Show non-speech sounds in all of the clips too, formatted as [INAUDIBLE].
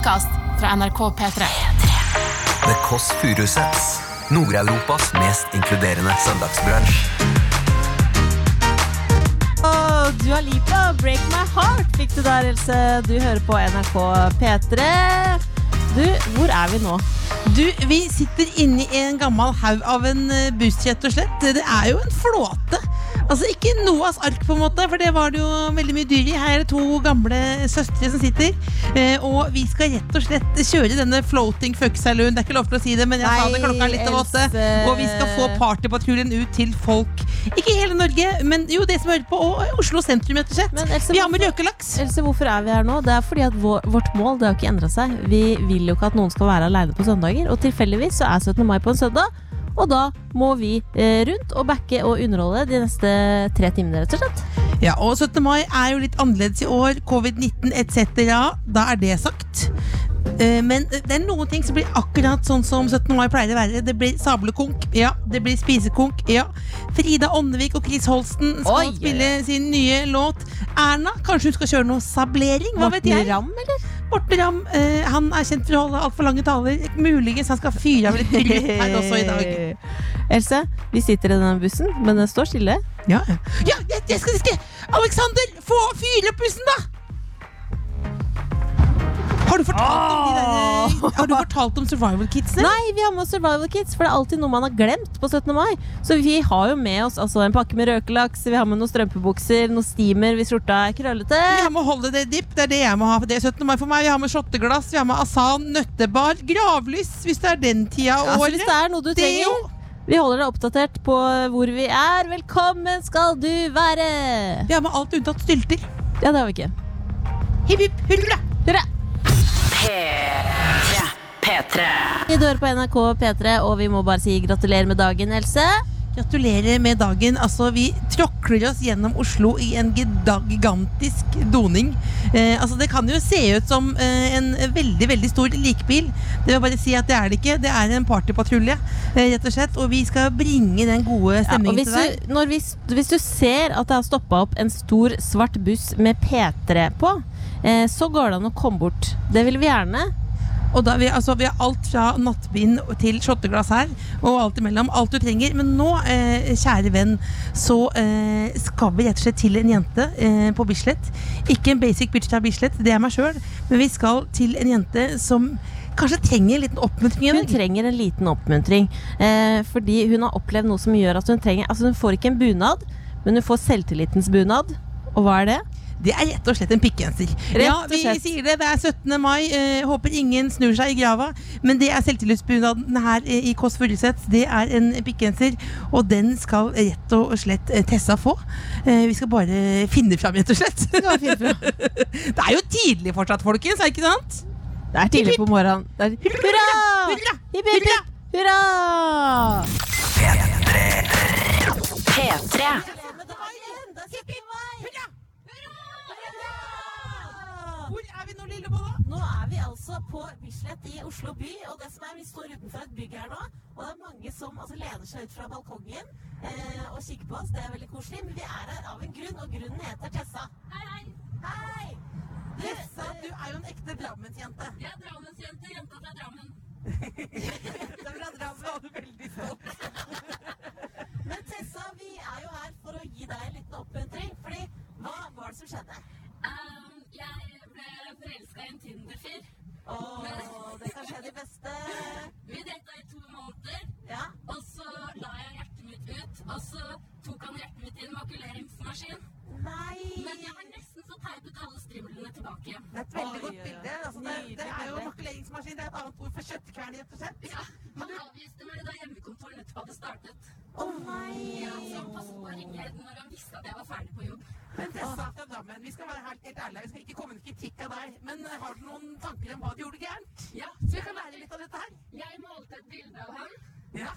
podkast fra NRK P3. The Kåss Furuseths. Nord-Europas mest inkluderende søndagsbransj. Og Dua Lipa, 'Break My Heart' fikk du der, Else. Du hører på NRK P3. Du, hvor er vi nå? Du, vi sitter inni en gammel haug av en eh, buss, rett og slett. Det er jo en flåte. Altså Ikke Noas ark, på en måte, for det var det jo veldig mye dyr i. Her er det to gamle søstre som sitter. Eh, og vi skal rett og slett kjøre denne floating fuck saloon. Det er ikke lov til å si det, men jeg sa det klokka er litt over åtte. Og vi skal få partypatruljen ut til folk. Ikke hele Norge, men jo det som hører på. Og Oslo sentrum, rett og slett. Else, Vi har med røkelaks. Else, hvorfor er vi her nå? Det er fordi at vår, vårt mål det har ikke endra seg. Vi vil jo ikke at noen skal være aleine på søndager, og tilfeldigvis så er 17. mai på en søndag. Og da må vi eh, rundt og backe og underholde de neste tre timene, rett og slett. Ja, og 17. mai er jo litt annerledes i år. Covid-19 etc. Da er det sagt. Eh, Men det er noen ting som blir akkurat sånn som 17. mai pleier å være. Det blir sablekonk, ja. Det blir spisekonk, ja. Frida Åndevik og Chris Holsten skal Oi, spille sin nye låt. Erna, kanskje hun skal kjøre noe sablering? Hva vet jeg? Ram, eller? Morten Ramm, eh, han er kjent for å holde altfor lange taler. Muligens han skal fyre av litt trykk [LAUGHS] her også i dag. Else, vi sitter i denne bussen, men den står stille. Ja, ja. ja jeg, jeg skal si Alexander, få fyre opp bussen, da! Har du fortalt om de der, Har du fortalt om survival kidsene? Nei, vi har med oss Survival Kits, for det er alltid noe man har glemt på 17. mai. Så vi har jo med oss altså, en pakke med røkelaks, vi har med noen strømpebukser, noen steamer hvis skjorta er krøllete. Vi har med holiday dip, det er det jeg må ha. Det er 17. mai for meg. Vi har med shotteglass, vi har med asan, nøttebar, gravlys, hvis det er den tida av Altså, året. hvis det er noe du Det er trenger. Vi holder deg oppdatert på hvor vi er. Velkommen skal du være! Vi har med alt unntatt stylter. Ja, det har vi ikke. Hipp hipp hurra! Hurra! P3. Vi dør på NRK P3, og vi må bare si gratulerer med dagen, Else. Gratulerer med dagen. Altså, vi tråkler oss gjennom Oslo i en gigantisk doning. Eh, altså, det kan jo se ut som eh, en veldig veldig stor likbil. Det vil bare si at det er det ikke. Det er en partypatrulje, eh, rett og slett. Og vi skal bringe den gode Ja, stemningen hvis til deg. du, vi, hvis du ser at det har stoppa opp en stor svart buss med P3 på, eh, så går det an å komme bort. Det vil vi gjerne. Og da, vi, altså, vi har alt fra nattbind til shotteglass her, og alt imellom. Alt du trenger. Men nå, eh, kjære venn, så eh, skal vi rett og slett til en jente eh, på Bislett. Ikke en basic bitch fra Bislett, det er meg sjøl, men vi skal til en jente som kanskje trenger en liten oppmuntring. Hun trenger en liten oppmuntring. Eh, fordi hun har opplevd noe som gjør at hun trenger Altså, hun får ikke en bunad, men hun får selvtillitens bunad. Og hva er det? Det er rett og slett en pikkgenser. Ja, vi sier det det er 17. mai. Eh, håper ingen snur seg i grava. Men det er selvtillitsbunaden her i Kåss Furuseth. Det er en pikkgenser, og den skal rett og slett Tessa få. Eh, vi skal bare finne fram, rett og slett. det er jo tidlig fortsatt, folkens. Er ikke sant? Det er tidlig på morgenen. Er... Hurra! Hurra! Hurra! Hurra! Hurra! Hurra! P3. P3. Altså på Bislett i Oslo by, og det som er, vi står utenfor et bygg her nå, og det er mange som altså, lener seg ut fra balkongen eh, og kikker på oss. Det er veldig koselig, men vi er her av en grunn, og grunnen heter Tessa. Hei, hei! Hei! Tessa, du er jo en ekte Drammensjente. Jeg er Drammensjente, jenta fra Drammen. [LAUGHS] Det er fra Drammen. [LAUGHS] Sa du veldig stolt. [LAUGHS] Men Tessa, vi er jo her for å gi deg en liten oppmuntring, fordi hva var det som skjedde? Um, jeg ble forelska i en Tinder-fyr. Åh, det kan skje de beste. Vi data i to måneder, Ja. og så la jeg hjertet mitt ut. Og så tok han hjertet mitt i en makuleringsmaskin. Nei! Men jeg har teipet alle strimlene tilbake. Det er et veldig Oi, godt bilde. Altså, det, det er jo bilde. makuleringsmaskin. Det er et annet ord for kjøttkvern, rett og slett. Ja, han avviste meg da hjemmekontoret nettopp hadde startet. Å nei! Ja, så han passet på å ringe når han visste at jeg var ferdig på jobb. Men Tessa fra Drammen, vi skal være helt, helt ærlige. Vi skal ikke komme med kritikk av deg. Men eh, har du noen tanker om hva du gjorde gærent? Ja, Så vi kan lære litt av dette her. jeg malte et bilde av han. Ja.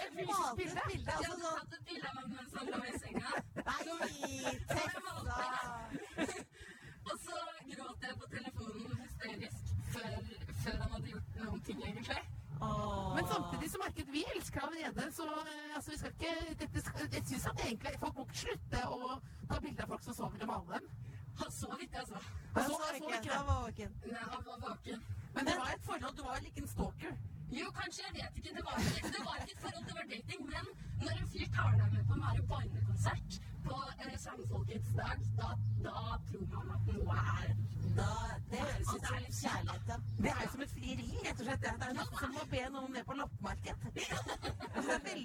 Et fysisk bilde. Altså, sånn, tatt et bilde av han mens han lå i senga. Nei, Tessa!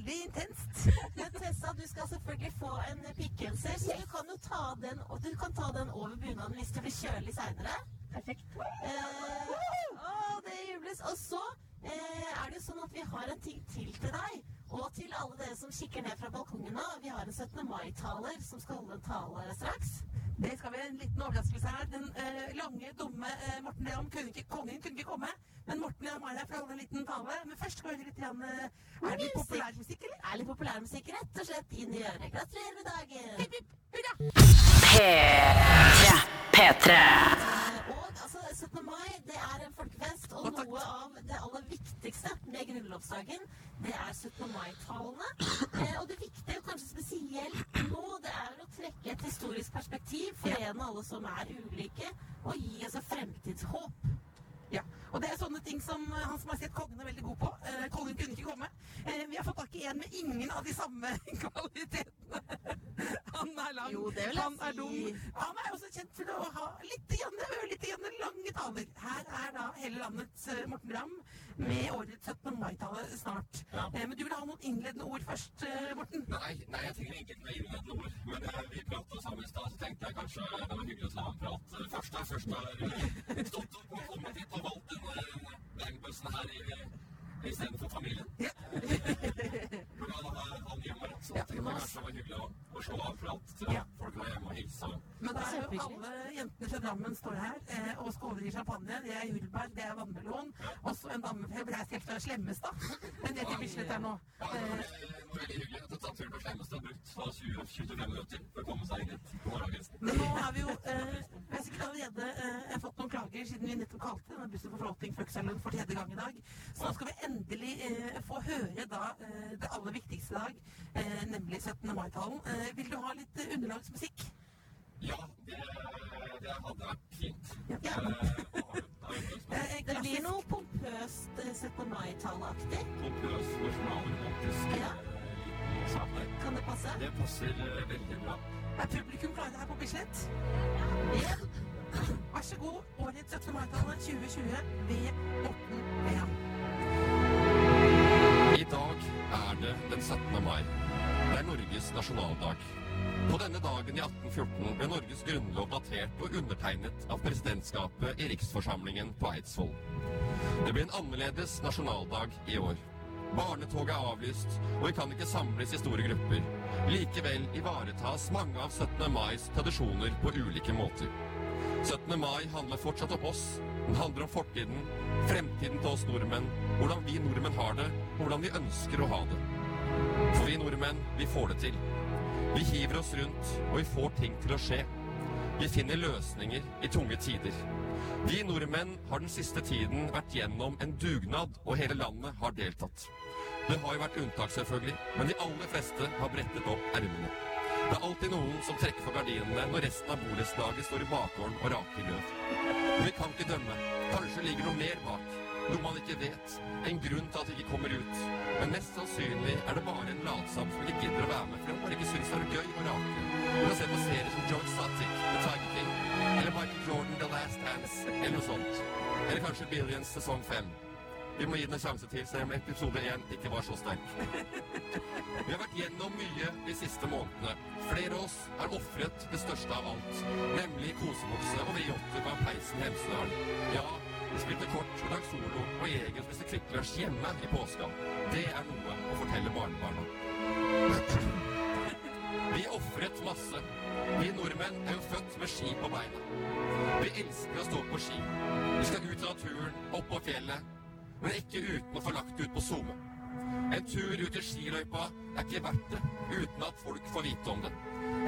Veldig intenst. Men Tessa, du skal selvfølgelig få en pikkgenser, så du kan jo ta den, du kan ta den over bunaden hvis det blir kjølig seinere. perfekt. Eh, å, det jubles. Og så eh, er det jo sånn at vi har en ting til til deg. Og til alle dere som kikker ned fra balkongen nå. Vi har en 17. mai-taler som skal holde en tale straks. Det skal vi en liten overraskelse her. Den eh, lange, dumme eh, Morten Ramm kongen kunne ikke komme. Men Morten Ramm er deg for å holde en liten tale. Men først skal vi høre litt grann, eh, Er det litt populærmusikk, eller? Er litt populærmusikk rett og slett inn i øret. Gratulerer med dagen. Hipp, hipp, hurra! P3. P3. Eh, Og altså, 17. mai det er en folkefest, og noe av det aller viktigste med grunnlovsdagen, det er 17. mai-talene. Eh, og det viktige, kanskje spesielt nå, det er å trekke et historisk perspektiv, forene alle som er ulike, og gi altså fremtidshåp. Ja, og det er sånne ting som eh, Hans Majestet Kongen er veldig god på. Eh, kongen kunne ikke komme. Eh, vi har fått tak i en med ingen av de samme [LAUGHS] kvalitetene. [LAUGHS] Han er lang, Jo, det vil jeg han er si. dum. Han er også kjent for å ha litt, grann, litt grann lange taler. Her er da hele landets eh, Morten Ramm med årets 17. mai-tale snart. Ja. men du vil ha noen innledende ord først, eh, Morten? Nei, nei, jeg trenger egentlig ikke noen innledende ord. Men eh, vi prata sammen i stad, så tenkte jeg kanskje det var hyggelig å ta en prat eh, først. da. Først har eh, stått opp og kommet hit og valgt denne bergbussen her i, istedenfor familien. [LAUGHS] Da han hjemme, så jeg tenkte kanskje det var hyggelig å, å slå av for at Ja. folk var hjemme og hilse. Men da er jo alle jentene fra Drammen står her eh, og skåler i champagne. Det er jordbær, det er vannmelon. Også en dame fra er helt fra Slemmestad. Men ned til Bislett her nå. Ja, det var, Eh, det var veldig hyggelig at det tatt turen på Slemmestad. Brukt fra 20-25 minutter for å komme seg inn hit på morgenkvisten. men nå har vi jo eh, Jeg har sikkert allerede eh, fått noen klager siden vi nettopp kalte denne bussen for Floating Fucksalon for tredje gang i dag. Så nå skal vi endelig eh, få høre da eh, det aller viktigste i dag, eh, nemlig 17. mai-talen. Eh, vil du ha litt eh, underlagsmusikk? Ja, det, det hadde vært fint. Ja. Eh, Det blir noe pompøst eh, 17. mai-taleaktig. pompøs, nasjonalromantisk Ja. Kan det passe? Det passer veldig bra. Er publikum klare her på Bislett? Ja. Vær så god, årets 17. mai-tale 2020 ved Morten Ramm. I dag er det den 17. mai. Det er Norges nasjonaldag. På denne dagen i 1814 ble Norges grunnlov datert og undertegnet av presidentskapet i Riksforsamlingen på Eidsvoll. Det blir en annerledes nasjonaldag i år. Barnetoget er avlyst, og vi kan ikke samles i store grupper. Likevel ivaretas mange av 17. mais tradisjoner på ulike måter. 17. mai handler fortsatt om oss. Den handler om fortiden, fremtiden til oss nordmenn, hvordan vi nordmenn har det, og hvordan vi ønsker å ha det. For vi nordmenn, vi får det til. Vi hiver oss rundt, og vi får ting til å skje. Vi finner løsninger i tunge tider. Vi nordmenn har den siste tiden vært gjennom en dugnad, og hele landet har deltatt. Det har jo vært unntak, selvfølgelig, men de aller fleste har brettet opp ermene. Det er alltid noen som trekker for gardinene når resten av borettslaget står i bakgården og raker løv. Men vi kan ikke dømme. Kanskje ligger noe mer bak. Noe man ikke vet. En grunn til at det ikke kommer ut. Men mest sannsynlig er det bare en latsabb som ikke gidder å være med, fordi han bare ikke syns det er gøy å rake. Du kan se på serier som George Satic, The Tiger King, eller Michael Jordan, The Last Dance, eller noe sånt. Eller kanskje Billions sesong fem. Vi må gi den en sjanse til, selv om episode én ikke var så sterk. Vi har vært gjennom mye de siste månedene. Flere av oss har ofret det største av alt, nemlig kosebukse og V8 bak peisen Hemsedal. Ja, vi spilte kort og drakk solo, og jeger spiste kvikklunsj hjemme i påska. Det er noe å fortelle barnebarna. Vi ofret masse. Vi nordmenn er jo født med ski på beina. Vi elsker å stå på ski. Vi skal ut i naturen, opp på fjellet, men ikke uten å få lagt ut på SoMe. En tur ut i skiløypa er ikke verdt det uten at folk får vite om det.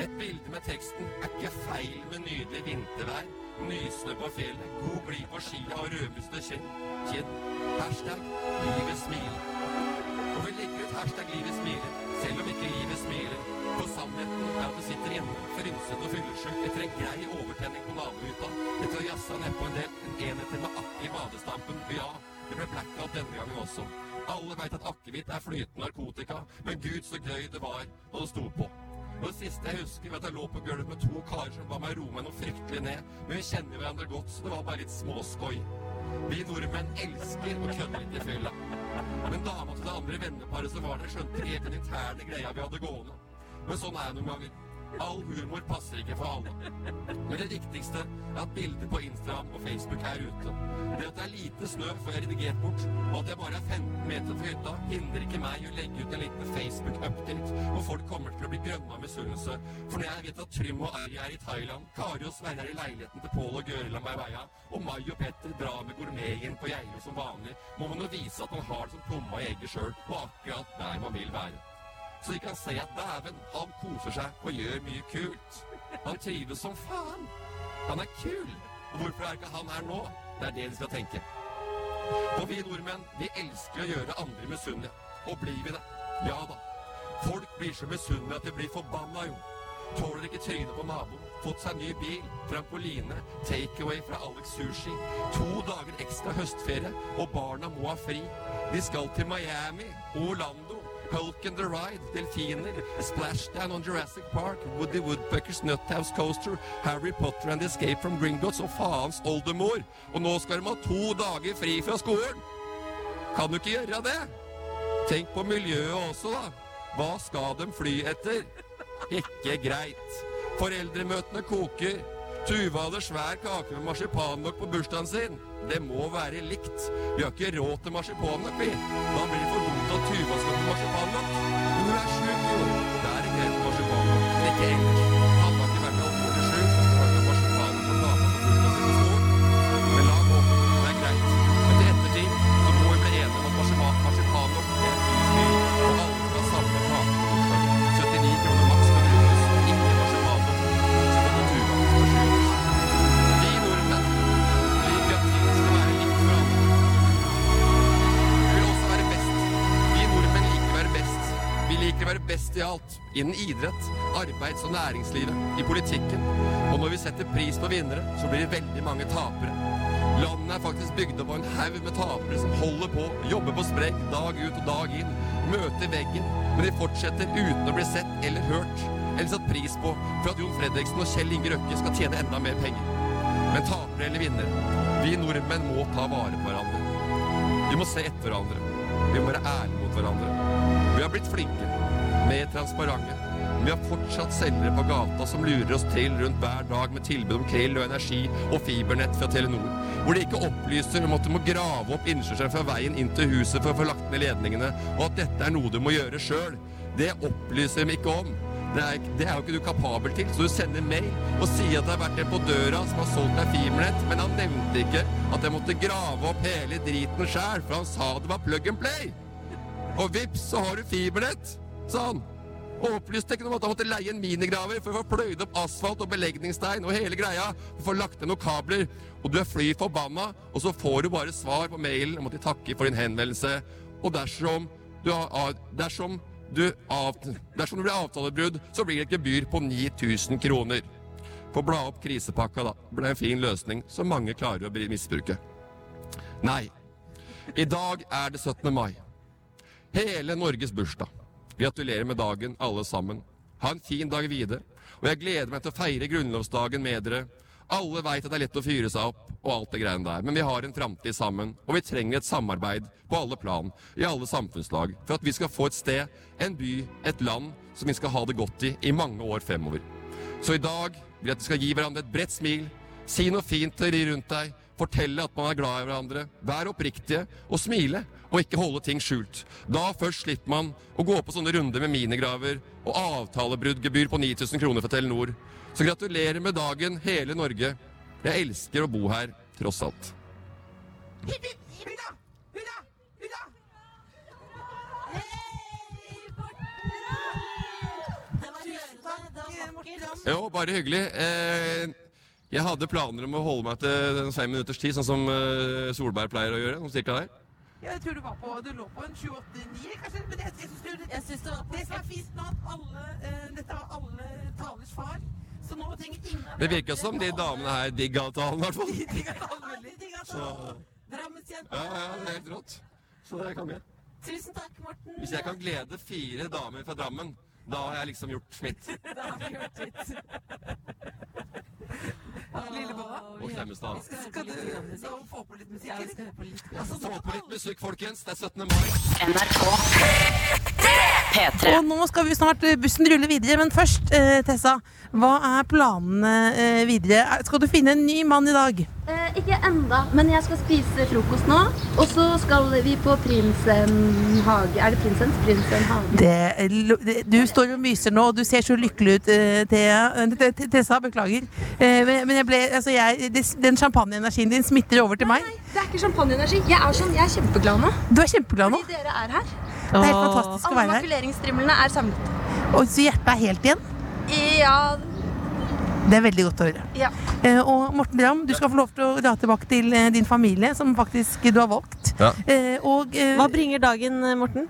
Et bilde med teksten er ikke feil med nydelig vintervær, nysnø på fjellet, god blid på skia og rødbuste kinn. kinn. Hashtag livet smiler. Og vi legger ut hashtag livet smiler, selv om ikke livet smiler. For sannheten er at du sitter hjemme, frynsete og fyllesyk etter en grei overtenning på nabohytta, etter å jazza nedpå en del en enheter med akke i badestampen. Ja, det ble blackout denne gangen også. Alle veit at akevitt er flytende narkotika, men gud så gøy det var da det sto på. Og det siste jeg husker, var at jeg lå på gulvet med to karer som ba meg roe meg noe fryktelig ned, men vi kjenner hverandre godt, så det var bare litt småskoj. Vi nordmenn elsker å kødde litt i fylla. Men dama til det andre venneparet som var der, skjønte helt den interne greia vi hadde gående. Men sånn er det noen ganger. All humor passer ikke for alle. Men det viktigste er at bildet på Instagram og Facebook er ute. Det at det er lite snø får jeg redigert bort, og at jeg bare er 15 meter fra hytta, hindrer ikke meg å legge ut en liten Facebook-update hvor folk kommer til å bli grønne av misunnelse. For når jeg vet at Trym og Ari er i Thailand, Kari og Sverre er i leiligheten til Pål og Gøril og Maiveia, og Mai og Petter drar med gourmeten på Geilo som vanlig, må man jo vise at man har det som plomma egget sjøl, og akkurat der man vil være. Så de kan se at dæven, han koser seg og gjør mye kult. Han trives som faen. Han er kul. Og hvorfor er ikke han her nå? Det er det de skal tenke. Og vi nordmenn, vi elsker å gjøre andre misunnelige. Og blir vi det? Ja da. Folk blir så misunnelige at de blir forbanna, jo. Tåler ikke trynet på naboen. Fått seg ny bil, trampoline, takeaway fra Alex Sushi. To dager ekstra høstferie, og barna må ha fri. De skal til Miami, Orlando, Hulk and the Ride, delfiner, Splashdown on Jurassic Park, Woody Woodpeckers Nuthouse Coaster, Harry Potter and Escape from Gringotts og faens oldemor. Og nå skal de ha to dager fri fra skolen! Kan du ikke gjøre det? Tenk på miljøet også, da. Hva skal de fly etter? Ikke greit. Foreldremøtene koker. Tuva hadde svær kake med marsipanlokk på bursdagen sin. Det må være likt. Vi har ikke råd til marsipan nok, vi. Da blir det for dumt at Tuva skal få marsipan nok. hun er sjuk, jo. Det er greit med marsipanlokk, men ikke ellers. Best i alt. Innen idrett, arbeids- og næringslivet, i politikken. Og når vi setter pris på vinnere, så blir det veldig mange tapere. Landet er faktisk bygd opp av en haug med tapere som holder på, jobber på spreng dag ut og dag inn, møter veggen, men de fortsetter uten å bli sett eller hørt, eller satt pris på for at Jon Fredriksen og Kjell Inge Røkke skal tjene enda mer penger. Men tapere eller vinnere, vi nordmenn må ta vare på hverandre. Vi må se etter hverandre. Vi må være ærlige mot hverandre. Vi har blitt flinke, mer transparente. Vi har fortsatt selgere på gata som lurer oss til rundt hver dag med tilbud om krill og energi og fibernett fra Telenor. Hvor de ikke opplyser om at du må grave opp innkjørselen fra veien inn til huset for å få lagt ned ledningene, og at dette er noe du må gjøre sjøl. Det opplyser de ikke om. Det er, det er jo ikke du kapabel til, så du sender mail og sier at det har vært en på døra som har solgt deg fibernett, men han nevnte ikke at jeg måtte grave opp hele driten sjæl, for han sa det var plug and play. Og vips, så har du fibernett, sa han. Og opplyste ikke om at han måtte leie en minigraver for å få pløyd opp asfalt og belegningsstein og hele greia, for å få lagt ned noen kabler. Og du er fly forbanna, og så får du bare svar på mailen om at de takker for din henvendelse. Og dersom du, har, dersom du, av, dersom det blir avtalebrudd, så blir det et gebyr på 9000 kroner. Få bla opp krisepakka, da. Det ble en fin løsning som mange klarer å misbruke. Nei. I dag er det 17. mai. Hele Norges bursdag. Gratulerer med dagen, alle sammen. Ha en fin dag videre. Og jeg gleder meg til å feire grunnlovsdagen med dere. Alle veit at det er lett å fyre seg opp og alt det greiene der, men vi har en framtid sammen, og vi trenger et samarbeid på alle plan, i alle samfunnslag, for at vi skal få et sted, en by, et land som vi skal ha det godt i i mange år fremover. Så i dag vil jeg at vi skal gi hverandre et bredt smil, si noe fint til de rundt deg, fortelle at man er glad i hverandre, være oppriktige og smile, og ikke holde ting skjult. Da først slipper man å gå på sånne runder med minigraver og avtalebruddgebyr på 9000 kroner for Telenor. Så gratulerer med dagen, hele Norge. Jeg elsker å bo her, tross alt. Var rørende, det var vakkert. Jo, bare hyggelig. Eh, jeg hadde planer om å holde meg til fem minutters tid, sånn som eh, Solberg pleier å gjøre. Noe cirka der. Jeg tror du var på Du lå på en 7-8-9, kanskje? Men jeg, jeg synes du, Jeg synes det var det som er fint nå, at alle eh, Dette var alle talers far. Så nå trenger ingen Det virker som de damene her digga talen, i hvert fall. De digger alle veldig. Digger Så alle. Drammensjenta. ja, ja, det er helt rått. Så det kan jeg. Tusen takk, Morten. Hvis jeg kan glede fire damer fra Drammen, da har jeg liksom gjort mitt. [LAUGHS] Da har vi gjort litt. Lillebolla. Og Klemmestad. Skal du så få på litt musikk? Ja. Altså, Få på litt musikk, folkens. Det er 17. mai. NRK P3. Og nå skal vi snart eh, bussen rulle videre, men først, eh, Tessa. Hva er planene eh, videre? Er- Skal du finne en ny mann i dag? Eh, ikke enda, men jeg skal spise frokost nå. Og så skal vi på Prinsen hage. Er det Prinsens? Prinsen hage. Det, det, du står og myser nå, og du ser så lykkelig ut, eh, Thea. Eh, Te- Te- Tessa. Beklager. Eh, men men jeg ble, altså jeg, den champagneenergien din smitter over til meg. Nei, Det er ikke champagneenergi. Jeg er sånn, jeg er kjempeglad nå. Du er kjempeglad nå. Fordi dere er her. Det er helt fantastisk å være her. makuleringsstrimlene er samlet. Og så hjertet er helt igjen. Ja, Det er veldig godt å høre. ja. Eh, og Morten Ramm, du skal få lov til å dra tilbake til eh, din familie, som faktisk du har valgt. Ja. Eh, og eh, Hva bringer dagen, Morten?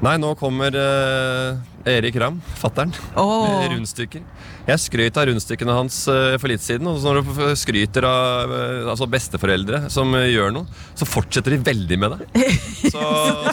Nei, nå kommer eh, Erik Ramm, fattern, med rundstykker. Jeg skrøt av rundstykkene hans eh, for litt siden. Og når du skryter av eh, altså besteforeldre som eh, gjør noe, så fortsetter de veldig med det. [LAUGHS] Så,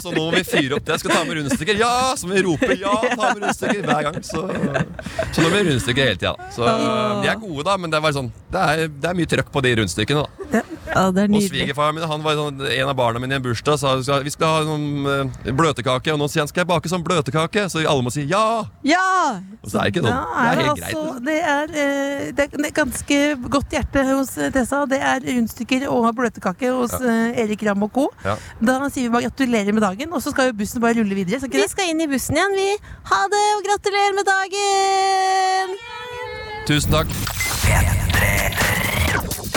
så nå må vi fyre opp det. Jeg skal ta med rundstykker. Ja! Så må vi rope ja, ta med rundstykker hver gang. Så, så nå blir det rundstykker hele tida. Så de er gode, da, men det er, sånn, det er, det er mye trøkk på de rundstykkene. da Ja, det er og svigerfaren min han var sånn, en av barna mine i en bursdag sa vi skal ha noen eh, bløtkake. Og nå sier han skal jeg bake sånn bløtkake, så alle må si ja. Ja! Og så er det ikke sånn. Det er er helt altså, greit. liksom. det, er, eh, det er ganske godt hjerte hos eh, Tessa. Det er rundstykker og bløtkake hos ja. Erik Ramm og co. Ja. Da sier vi bare gratulerer med dagen, og så skal jo bussen bare rulle videre. Skal Vi skal inn i bussen igjen, vi. Ha det, og gratulerer med dagen! Tusen takk.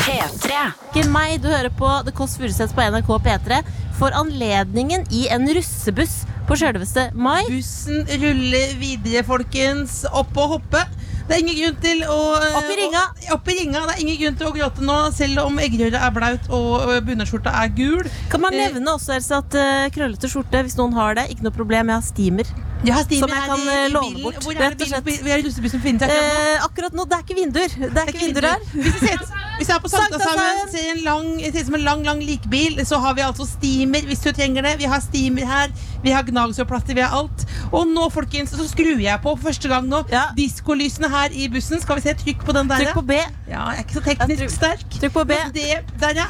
P3. Ikke meg, du hører på The Kåss Furuseth på NRK P3 for anledningen i en russebuss på sjølveste mai. Bussen ruller videre, folkens. Opp og hoppe. Det er ingen grunn til å eh, Opp i ringa. å- Opp i ringa. Det er ingen grunn til å gråte nå, selv om eggerøret er blaut og bunnerskjorta bunadsskjorta er gul. Kan man Eh. nevne også Else, at eh, krøllete skjorte, hvis noen har det, ikke noe problem. Jeg har steamer. Jeg Stine, Som jeg kan, eh, låne bilen. bort, Hvor er det russebussen akkurat nå? Eh, akkurat nå, det er ikke vinduer. Det er ikke vinduer her. Hvis vi ser, hvis vi er på Sankthanshaugen, ser en lang, ser som en lang, lang likbil, så har vi altså steamer hvis du trenger det. Vi har steamer her, vi har gnagsårplaster, vi har alt. Og nå, folkens, så skrur jeg på for første gang nå Ja. diskolysene her i bussen. Skal vi se, trykk på den der. Trykk på B. Ja, jeg er ikke så teknisk sterk. Trykk på B. Det, der, ja.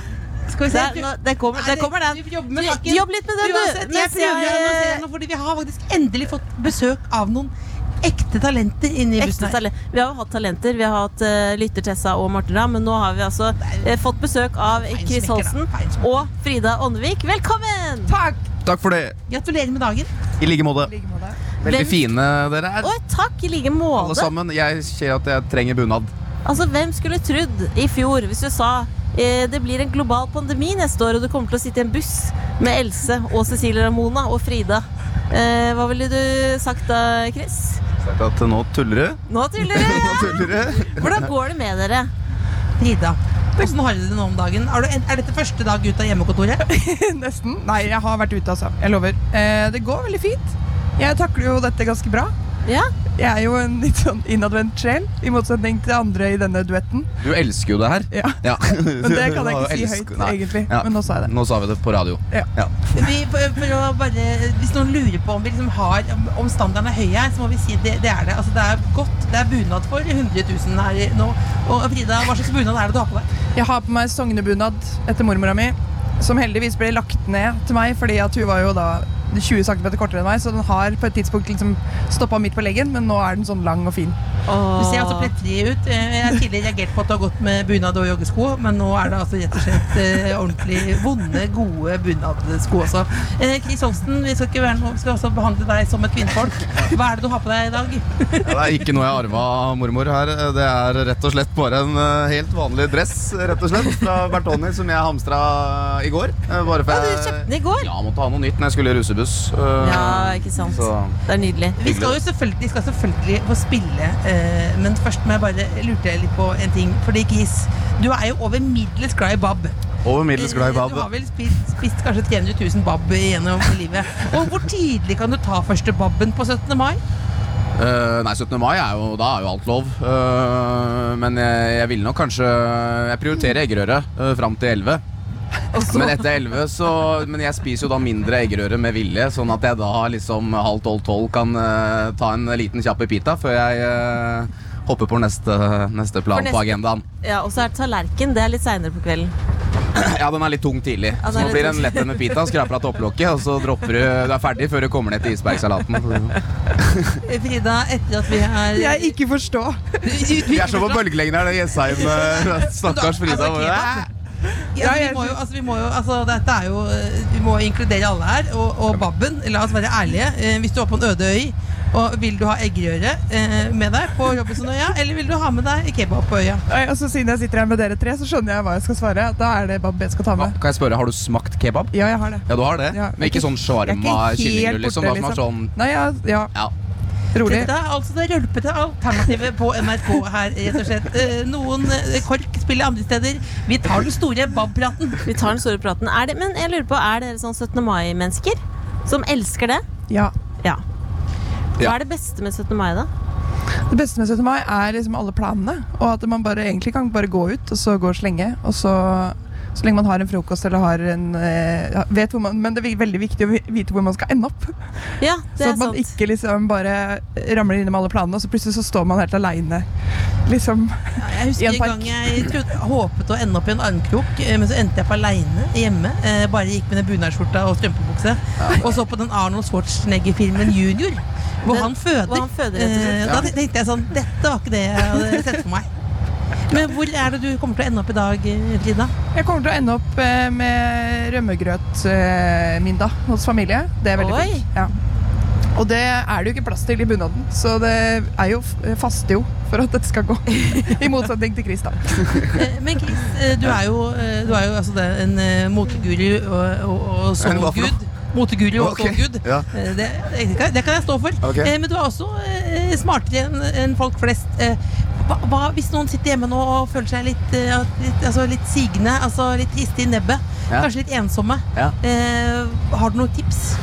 Skal vi se. Der, nå, det kommer, der kommer den. Jobb litt med den, du. Uansett, jeg prøver å annonsere nå, fordi vi har faktisk endelig fått besøk av noen ekte talenter inni i bussen her. talent. Vi har jo hatt talenter. Vi har hatt uh, lytter Tessa og Morten Ramm, men nå har vi altså uh, fått besøk av Chris Feinsmekker. og Frida Åndevik. Velkommen! Takk! Takk for det. Gratulerer med dagen. I like måte. Veldig Hvem- fine dere er, Oi, takk i like alle måte. sammen. Jeg ser at jeg trenger bunad. Altså, Hvem skulle trodd i fjor, hvis du sa eh, det blir en global pandemi neste år, og du kommer til å sitte i en buss med Else og Cecilie Ramona og Frida. Eh, hva ville du sagt da, Chris? Sagt at nå tuller du. Nå tuller du! [LAUGHS] tuller. Hvordan går det med dere? Frida, hvordan har du det nå om dagen? Er, du, er dette første dag ut av hjemmekontoret? [LAUGHS] Nesten. Nei, jeg har vært ute, altså. Jeg lover. Eh, det går veldig fint. Jeg takler jo dette ganske bra. Ja? Jeg er jo en litt sånn innadvendt sjel, i motsetning til andre i denne duetten. Du elsker jo det her. Ja. [LAUGHS] Men det kan jeg ikke si høyt, Nei. egentlig. Ja. Men nå sa jeg det. Nå sa vi det på radio. Ja. Vi, for, for å bare, hvis noen lurer på om vi liksom har om standarden er høy her, så må vi si det, det er det. Altså, det er godt. Det er bunad for 100 000 her nå. Og Frida, hva slags bunad er det du har på deg? Jeg har på meg sognebunad etter mormora mi, som heldigvis ble lagt ned til meg fordi at hun var jo da 20 cm kortere enn meg, så den har på et tidspunkt liksom stoppa midt på leggen, men nå er den sånn lang og fin. Du ser altså plettfri ut. Eh, Jeg har tidligere reagert på at du har gått med bunad og joggesko, men nå er det altså rett og slett eh, ordentlig vonde, gode bunadsko også. Eh, Chris Holsten, vi skal ikke være noe, vi skal også behandle deg som et kvinnfolk. Hva er det du har på deg i dag? Ja, det er ikke noe jeg arva av mormor her. Det er rett og slett bare en eh, helt vanlig dress rett og slett, fra Bertoni som jeg hamstra i går. Eh, Bare for Ja, du kjøpte den i går? Ja, måtte ha noe nytt når jeg skulle i russebuss. Eh, Ja, ikke sant. Så Det er nydelig. Vi skal jo selvfølgelig, vi skal selvfølgelig få spille, eh, men først må jeg bare lurte litt på en ting. Fordi Kis, du er jo over middels glad i bab. Over middels glad i Du har vel spist, spist kanskje 300 000 bab gjennom livet. Og hvor tidlig kan du ta første babben på 17. mai? Uh, nei, 17. mai er jo, da er jo alt lov. Uh, men jeg, jeg vil nok kanskje Jeg prioriterer eggerøre uh, fram til 11. Men etter 11 så Men jeg spiser jo da mindre eggerøre med vilje, sånn at jeg da liksom halv tolv-tolv kan uh, ta en liten kjapp pita før jeg uh, hopper på neste, neste plan neste, på agendaen. Ja, Og så er det tallerken. Det er litt seinere på kvelden. Ja, den er litt tung tidlig. Ja, Så nå blir det en lett en med pita, skraper av topplokket, og så dropper du Du er ferdig før du kommer ned til isbergsalaten. [LAUGHS] Frida, etter at vi har Jeg ikke forstå. Vi er så på bølgelengden her, det Jessheim. eh, [LAUGHS] Stakkars Frida. Altså. Ja, altså, vi må jo, altså, vi må jo, altså, dette er jo eh, Vi må inkludere alle her. Og, og babben, la oss være ærlige. Eh, hvis du er på en øde øy, og vil du ha eggerøre eh, med deg på Robinsonøya, eller vil du ha med deg kebab på øya? Og så Siden jeg sitter her med dere tre, så skjønner jeg hva jeg skal svare. Da er det bab jeg skal ta med. Kan jeg spørre, har du smakt kebab? Ja, jeg har det. Ja, du har det? Ja, Men ikke sånn Jeg er shawarma-kyllingrull? liksom? Da, borte, som er sånn Nei, ja, ja. Rolig. Dette er altså det rølpete alternativet på NRK her, rett og slett. Eh, noen eh, KORK spiller andre steder. Vi tar den store BAB-praten. Vi tar den store praten. Er det, men jeg lurer på, er dere sånn 17. mai-mennesker? Som elsker det? Ja. Ja. Hva er det beste med 17. mai, da? Det beste med 17. mai er liksom alle planene. Og at man bare egentlig kan bare gå ut, og så gå og slenge. Og så, så lenge man har en frokost eller har en eh, vet hvor man, Men det er veldig viktig å vite hvor man skal ende opp. Ja, [LAUGHS] det Så er at man sant. ikke liksom bare ramler innom alle planene, og så plutselig så står man helt aleine. Liksom. Jeg I husker en gang jeg trodde, håpet å ende opp i en armkrok, eh, men så endte jeg på aleine hjemme. Eh, bare gikk med den bunadsskjorta og strømpebukse. Og så på den Arnold Schwarzenegger-filmen Junior, hvor Den- han føder. hvor han føder. Eh, da tenkte jeg sånn Dette var ikke det jeg hadde sett for meg. Men hvor er det du kommer til å ende opp i dag, eh, Frida? Jeg kommer til å ende opp eh, med rømmegrøtmiddag hos familie. Det er veldig Oi. fint. Ja. Og det er det jo ikke plass til i bunaden, så det er jo f- faste jo for at dette skal gå. [LAUGHS] I motsetning til Chris, da. Eh, Men Chris, eh, du er jo, eh, du er jo altså det, en eh, moteguru og, og, og [LAUGHS] soulgud. Moteguru og okay. soulgud. ja. Eh, Det, det, kan- jeg stå for. Ok. Eh, Men du er også eh, smartere enn folk flest. Hva, hva, hvis noen sitter hjemme nå og føler seg litt, eh, litt, altså litt sigende, altså litt triste i nebbet, Ja. kanskje litt ensomme, Ja. eh, har du noen tips?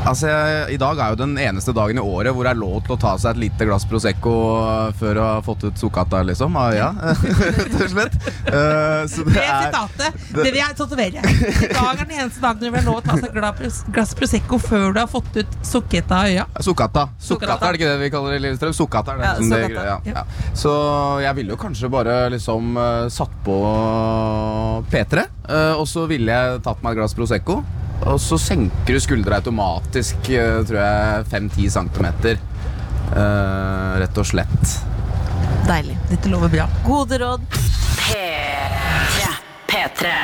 Altså, I dag er jo den eneste dagen i året hvor det er lov til å ta seg et lite glass Prosecco eh, før du har fått ut sukkata, liksom. Ah, ja, [LAUGHS] rett og slett. Eh, så det Det er sitatet det vil jeg tatovere. I dag er den eneste dagen du vil lov lov å ta seg et glass, Prosecco før du har fått ut sukketa av øya. Sukkata. Sukkata. Er det ikke det vi kaller det i Lillestrøm? Sukkata er det Ja, som det ja, ja. Så jeg ville jo kanskje bare liksom eh, satt på P3, eh, og så ville jeg tatt meg et glass Prosecco. Og så senker du skuldra automatisk, eh, tror jeg, 5-10 cm. rett og slett. Deilig. Dette lover bra. Gode råd. P3. P3.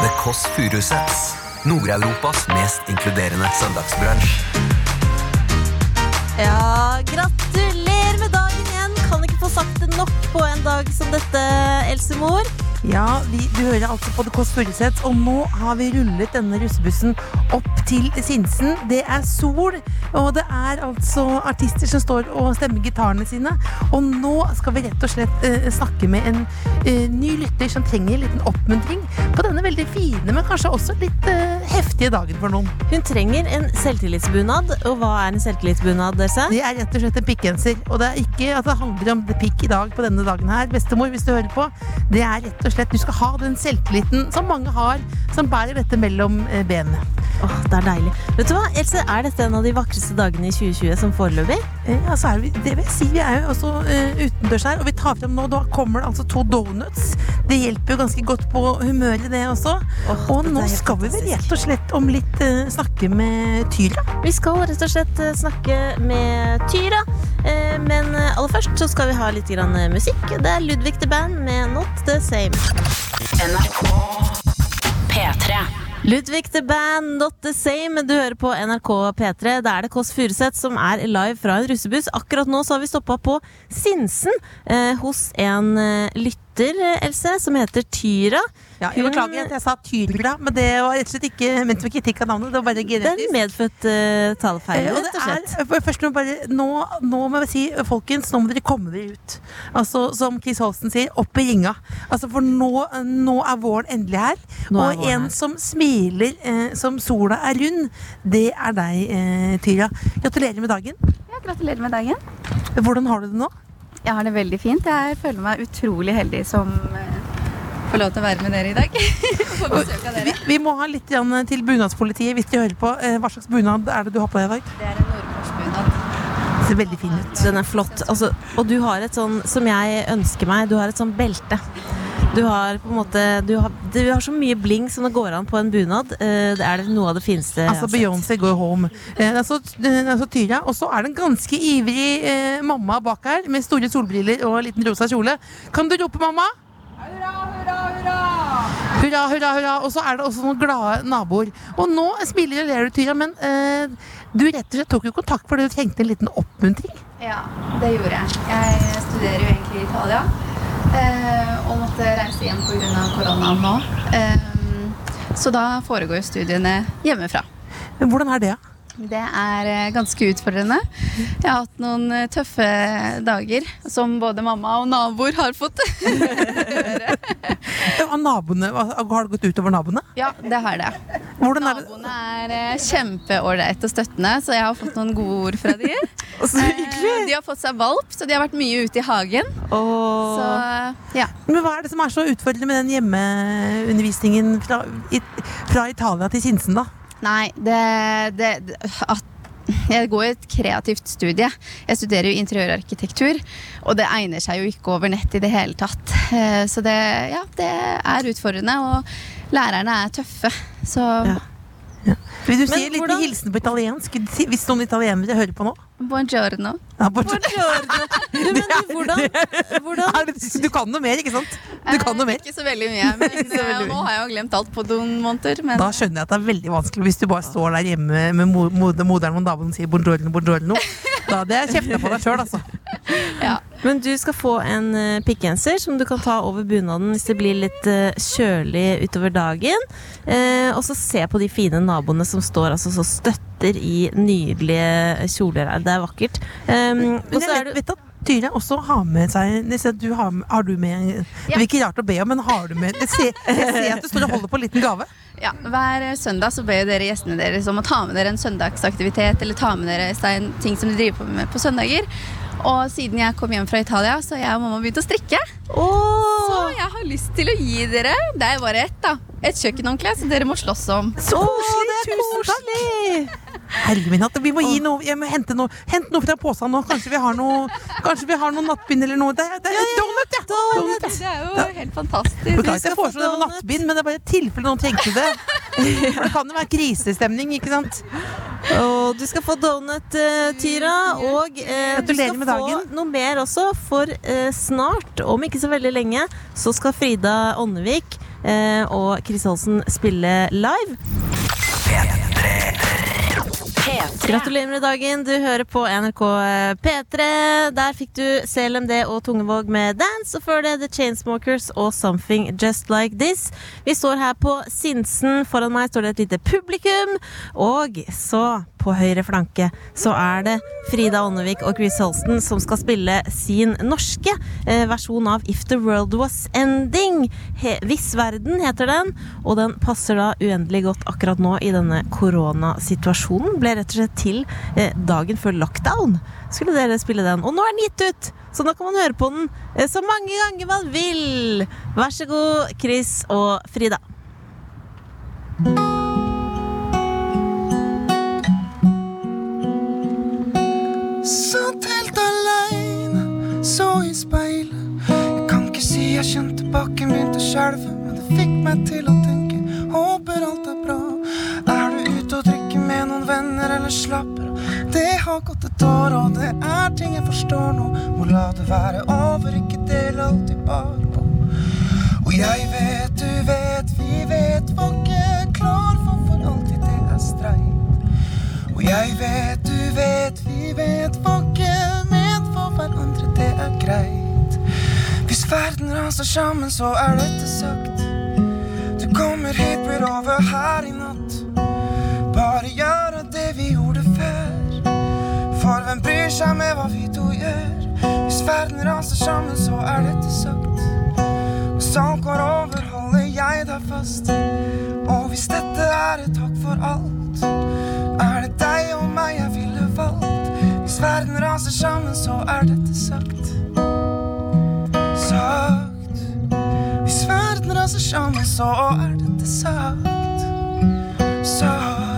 The Kåss Furuseths. Nord-Europas mest inkluderende søndagsbransj. Ja, gratulerer med dagen igjen. Kan ikke få sagt det nok på en dag som dette, Else Mor. Ja, vi, du hører altså på The Kåss Furuseth, og nå har vi rullet denne russebussen opp til Sinsen. Det er sol, og det er altså artister som står og stemmer gitarene sine. Og nå skal vi rett og slett uh, snakke med en uh, ny lytter som trenger en liten oppmuntring på denne veldig fine, men kanskje også litt uh, heftige dagen for noen. Hun trenger en selvtillitsbunad. Og hva er en selvtillitsbunad, Else? Det er rett og slett en pikkgenser. Og det er ikke at det handler om det pikk i dag på denne dagen her, bestemor, hvis du hører på. Det er rett og slett Du skal ha den selvtilliten som mange har, som bærer dette mellom eh, benene. Åh, det er deilig. Vet du hva, Else, Er dette en av de vakreste dagene i 2020 som foreløpig? Eh, Ja, så er vi, det vil jeg si, vi er jo også uh, utendørs her, og vi tar frem nå, da kommer det altså to donuts. Det hjelper jo ganske godt på humøret, det også. Åh, Og nå skal vi vel rett og slett om litt uh, snakke med Tyra. Vi skal rett og slett uh, snakke med Tyra. Eh, Men eh, aller først så skal vi ha litt grann eh, musikk. Det er Ludvig the Band med Not The Same. NRK P3. Ludvig the Band, Not The Same. Du hører på NRK P3. Da er det Kåss Furuseth som er live fra en russebuss. Akkurat nå så har vi stoppa på Sinsen eh, hos en eh, lytter datter, Else, som heter Tyra. Ja, jeg beklager at jeg sa Tyra, men det var rett og slett ikke ment som kritikk av navnet. Det var bare Det er en medfødt uh, talefeil, rett og slett. er, først må, bare, nå, nå må jeg si, folkens, nå må dere komme dere ut. Altså, som Chris Holsten sier, opp i ringa. Altså, for nå, nå er våren endelig her. Nå og en her. som smiler eh, som sola er rund, det er deg, eh, Tyra. Gratulerer med dagen. Ja, gratulerer med dagen. Hvordan har du det nå? Jeg har det veldig fint. Jeg føler meg utrolig heldig som eh, får lov til å være med dere i dag. [LAUGHS] Besøk Vi, vi må ha litt til bunadspolitiet hvis de hører på. Eh, hva slags bunad er det du har på deg i dag? Det er en nordmørsbunad. Ser veldig fin ut. Den er flott. Altså, og du har et sånn, som jeg ønsker meg, du har et sånn belte. Du har på en måte Du har, du har så mye bling som det går an på en bunad. Eh, Det er noe av det fineste Altså. Beyoncé går home. Eh, altså, eh, altså Tyra. Og så er det en ganske ivrig eh, mamma bak her med store solbriller og en liten rosa kjole. Kan du rope mamma? Hurra, hurra, hurra. Og så er det også noen glade naboer. Og nå smiler og ler du, Tyra, men eh, du rett og slett tok jo kontakt fordi du trengte en liten oppmuntring. Ja, det gjorde jeg. Jeg studerer jo egentlig i Italia. eh, Og måtte reise hjem pga. koronaen nå. Eh, Så da foregår jo studiene hjemmefra. Men hvordan er det? Det er eh, ganske utfordrende. Jeg har hatt noen eh, tøffe dager, som både mamma og naboer har fått. [LAUGHS] høre. naboene, har det gått utover naboene? Ja, det har det. Hvordan er? Naboene er eh, kjempeålreite og støttende, så jeg har fått noen gode ord fra de. [LAUGHS] De har fått seg valp, så de har vært mye ute i hagen. Og Så ja. Men hva er det som er så utfordrende med den hjemmeundervisningen fra, fra Italia til Sinsen, da? Nei, det, det, at jeg går i et kreativt studie. Jeg studerer jo interiørarkitektur, og det egner seg jo ikke over nett i det hele tatt. Eh, Så det, ja, det er utfordrende, og lærerne er tøffe. Så Vil du si Men en liten hvordan- hilsen på italiensk hvis noen italienere hører på nå? buongiorno. Ja, buongiorno. Du, men hvordan, hvordan Er Du kan noe mer, ikke sant? Du kan noe mer. Ikke så veldig mye, men [LAUGHS] eh, nå har jeg jo glemt alt på noen måneder. Men Da skjønner jeg at det er veldig vanskelig hvis du bare står der hjemme med mo- moder- moderen og damen og sier buongiorno, buongiorno. Da hadde jeg kjefta på deg sjøl, altså. [LAUGHS] Men du skal få en uh, pikkgenser som du kan ta over bunaden hvis det blir litt uh, kjølig utover dagen. Uh, og så se på de fine naboene som står altså så støtter i nydelige kjoler. her. Det er vakkert. Um, og Men så jeg vet, du vet at Tyre også har med seg Nisse, du har, har du med Det blir ikke rart å be om, men har du med Jeg ser, jeg ser at du står og holder på en liten gave. ja, hver søndag så ber dere gjestene deres om å ta med dere en søndagsaktivitet, eller ta med dere en ting som de driver på med på søndager. Og siden jeg kom hjem fra Italia, så har jeg og mamma begynt å strikke. Så jeg har lyst til å gi dere Det er bare ett, da. Et kjøkkenhåndkle som dere må slåss om. Så koselig! Tusen takk! Herre min hatt, vi må gi noe Jeg må hente noe, hente noe fra posen nå. Kanskje vi har noe Kanskje vi har noe nattbind eller noe. Det er, det er donut, ja! Donut, Det er jo helt fantastisk. Beklager at jeg foreslår det med nattbind, men det er bare i tilfelle noen trengte det. For det kan jo være krisestemning, ikke sant? Og du skal få donut, eh, Tyra. Og eh, du skal få noe mer også, for eh, snart, om ikke så veldig lenge, så skal Frida Ånnevik eh, og Chris Holsen spille live. Gratulerer med dagen. Du hører på NRK P3. Der fikk du CLMD og Tungevåg med Dance, og før det The Chainsmokers og Something Just Like This. Vi står her på Sinsen. Foran meg står det et lite publikum. Og så, på høyre flanke, så er det Frida Ånnevik og Chris Holsten som skal spille sin norske eh, versjon av If the World Was Ending. He Viss verden heter den, og den passer da uendelig godt akkurat nå i denne koronasituasjonen. Ble rett og slett til eh, dagen før lockdown. Skulle dere spille den. Og nå er den gitt ut! Så nå kan man høre på den eh, så mange ganger man vil. Vær så god, Chris og Frida. Satt helt aleine, så i speilet. Jeg kan ikke si jeg kjente bakken begynte å skjelve, men det fikk meg til å tenke. Slapper av? Det har gått et år, og det er ting jeg forstår nå. Må la det være over, ikke del alltid bare på. Og jeg vet, du vet, vi vet, var ikke klar for for alltid det er streit. Og jeg vet, du vet, vi vet, var ikke ment for hverandre, det er greit. Hvis verden raser sammen, så er dette sagt. Du kommer hit, blir over her i natt. Bare gjøre det vi gjorde før. For hvem bryr seg med hva vi to gjør? Hvis verden raser sammen, så er dette sagt. Og sånn går over, holder jeg deg fast. Og hvis dette er et takk for alt, er det deg og meg jeg ville valgt. Hvis verden raser sammen, så er dette sagt. Sagt. Hvis verden raser sammen, så er dette sagt. Sagt.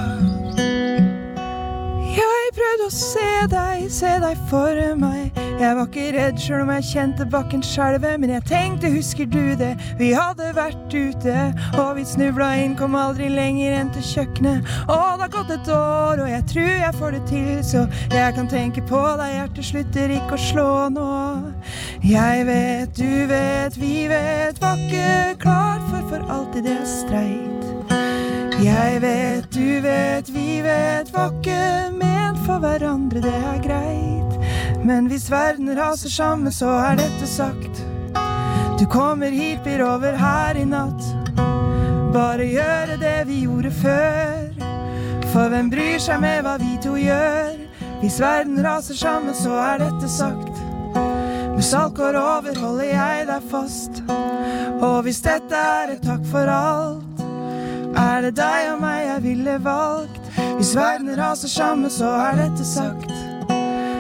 Jeg prøvde å se deg, se deg for meg. Jeg var ikke redd sjøl om jeg kjente bakken skjelve, men jeg tenkte, husker du det? Vi hadde vært ute, og vi snubla inn, kom aldri lenger enn til kjøkkenet. Og det har gått et år, og jeg tror jeg får det til, så jeg kan tenke på deg, hjertet slutter ikke å slå nå. Jeg vet, du vet, vi vet, var ikke klar for for alltid det streit. Jeg vet, du vet, vi vet, var ikke ment for hverandre, det er greit. Men hvis verden raser sammen, så er dette sagt. Du kommer hit, over her i natt. Bare gjøre det vi gjorde før. For hvem bryr seg med hva vi to gjør? Hvis verden raser sammen, så er dette sagt. Hvis alt går over, holder jeg deg fast. Og hvis dette er et takk for alt, er det deg og meg jeg ville valgt. Hvis verden raser sammen, så er dette sagt.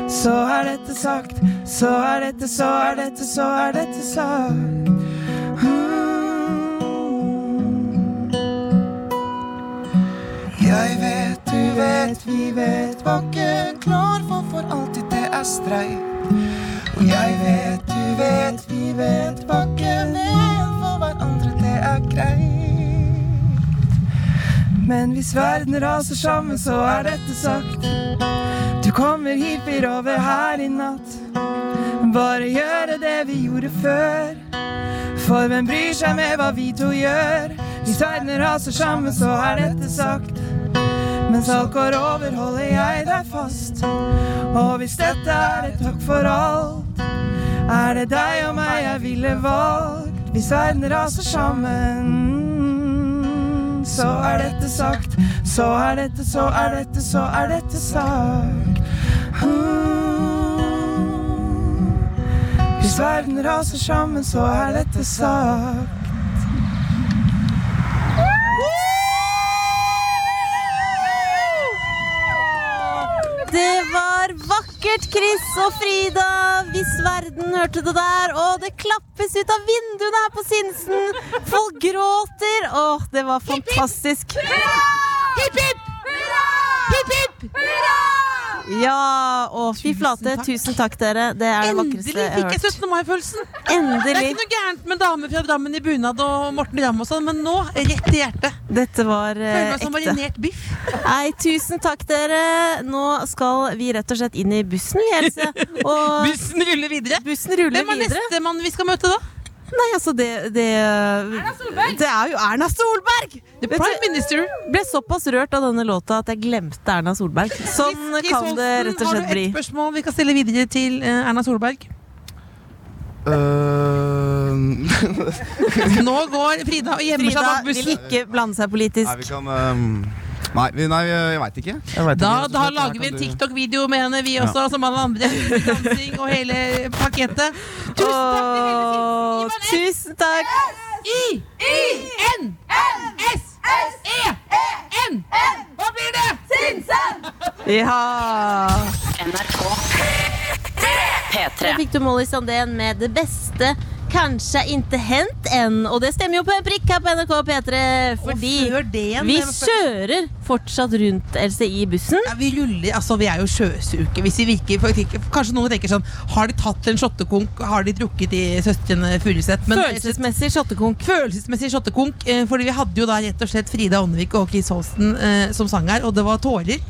Så er dette sagt, så er dette, så er dette, så er dette sagt. Jeg vet, du vet, vi vet, var klar for for alltid det er streit. Og jeg vet, du vet, vi vet, var ikke for hverandre, det er greit. Men hvis verden raser sammen, så er dette sagt. Du kommer hit, over her i natt. Bare gjøre det vi gjorde før. For hvem bryr seg med hva vi to gjør? Hvis verden raser sammen, så er dette sagt. Mens alt går over, holder jeg deg fast. Og hvis dette er et takk for alt, er det deg og meg jeg ville valgt. Hvis verden raser sammen, så er dette sagt. Så er dette, så er dette, så er dette sagt. Hvis verden raser sammen, så er dette sagt. Det var vakkert, Chris og Frida. Hvis verden hørte det der. Og det klappes ut av vinduene her på Sinsen. Folk gråter. Åh, det var fantastisk. Hipp, hipp! Hipp, hipp! Ja, Å, fy flate. Tusen takk, dere. Det er det vakreste Endelig jeg fikk har jeg hørt. 17. mai-følelsen. Det er Endelig. ikke noe gærent med damer fra Drammen i bunad og Morten Ramm og sånn, men nå rett i hjertet. Dette var eh, Føler meg som ekte. marinert biff. Nei, tusen takk, dere. Nå skal vi rett og slett inn i bussen, vi, Else. [LAUGHS] Og Bussen ruller videre. bussen ruller Hvem er videre. nestemann vi skal møte da? Nei, altså, det Det, det er jo Erna Solberg! The Prime Minister. ble såpass rørt av denne låta at jeg glemte Erna Solberg. Sånn Chris kan det rett og slett Har du et spørsmål vi kan stille videre til eh, Erna Solberg? [LAUGHS] Nå går Frida og gjemmer seg Frida vil ikke blande seg politisk. Nei, vi kan ehm, Nei, vi, nei jeg veit ikke. Jeg vet Da, ikke, da slett. lager vi en TikTok-video med henne, vi også, som alle andre. [LAUGHS] Dansing og hele pakettet. Tusen takk til tusen takk! I, I, N, S, S, E, N. Hva blir det? Sinsen! Ja! NRK P3. Da fikk du Molly Sandén med det beste. Kanskje ikke hendt enn. Og det stemmer jo på en prikk her på NRK P3. Fordi igjen, vi kjører fortsatt rundt Else i bussen. Ja, vi ruller, altså vi er jo sjøsuke Hvis vi virker, Kanskje noen tenker sånn Har de tatt en shottekonk? Har de drukket i søstrene Furuseth? Følelsesmessig shottekonk. Følelsesmessig shottekonk eh, Fordi vi hadde jo da rett og slett Frida Åndevik og Chris Holsten eh, som sang her Og det var tårer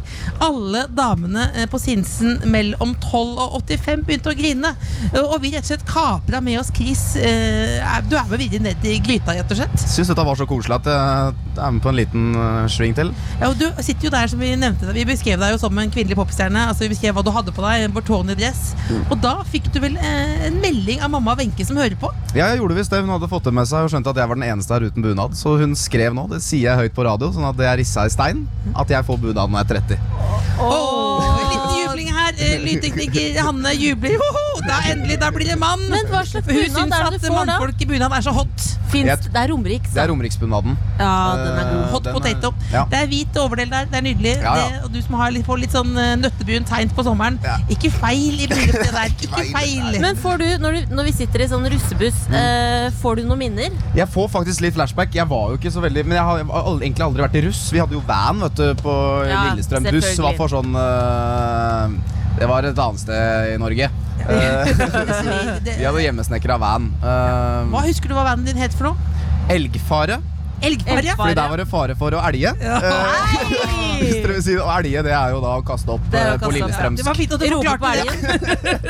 Alle damene eh, på Sinsen mellom 12 og 85 begynte å grine Eh, Og vi rett og slett kapra med oss Chris eh, Du er med videre ned i gryta, rett og slett. Syns dette var så koselig at jeg er med på en liten eh, sving til. Ja, og Du sitter jo der som Vi nevnte Vi beskrev deg jo som en kvinnelig popstjerne. Altså Vi beskrev hva du hadde på deg, Bortoni-dress. Og da fikk du vel eh, en melding av mamma Wenche som hører på? Ja, jeg gjorde visst det. Hun hadde fått det med seg og skjønte at jeg var den eneste her uten bunad. Så hun skrev nå, det sier jeg høyt på radio, sånn at det er rissa i stein, at jeg får bunad når jeg er 30. Åh, Liten her. Eh, Lydtekniker Hanne jubler. Hoho, da endelig, da blir det mann. Men hva slags Hun bunad syns er det at du får da? mannfolk i bunad er så hot. Fins, det er Romerike, Det er Romeriksbunaden. Ja, den er god. Eh, Hot den er- potato. Ja. Det er hvit overdel der. Det er nydelig. Ja, ja. Det, og du som har litt, får litt sånn eh, nøttebrun tegn på sommeren. Ikke feil i bryllupet [LAUGHS] der. Ikke feil. Men får du, når, du, når vi sitter i sånn russebuss, Mm. eh, får du noen minner? Jeg får faktisk litt flashback. Jeg var jo ikke så veldig Men jeg har, jeg har aldri- egentlig aldri vært i russ. Vi hadde jo van vet du, på Ja, Lillestrøm. Buss selvfølgelig. for sånn øh, Det var et annet sted i Norge. Eh, [LAUGHS] vi hadde hjemmesnekra van. Eh, Hva husker du hva vanen din het for noe? elgfare. Elgfare. Fordi der var det fare for å elge. Ja. Eh, Hvis [LAUGHS] dere vil si det. Og elge, det er jo da å kaste opp Det eh, på kaste opp, ja. Lillestrømsk. Det var fint at du forklarte det.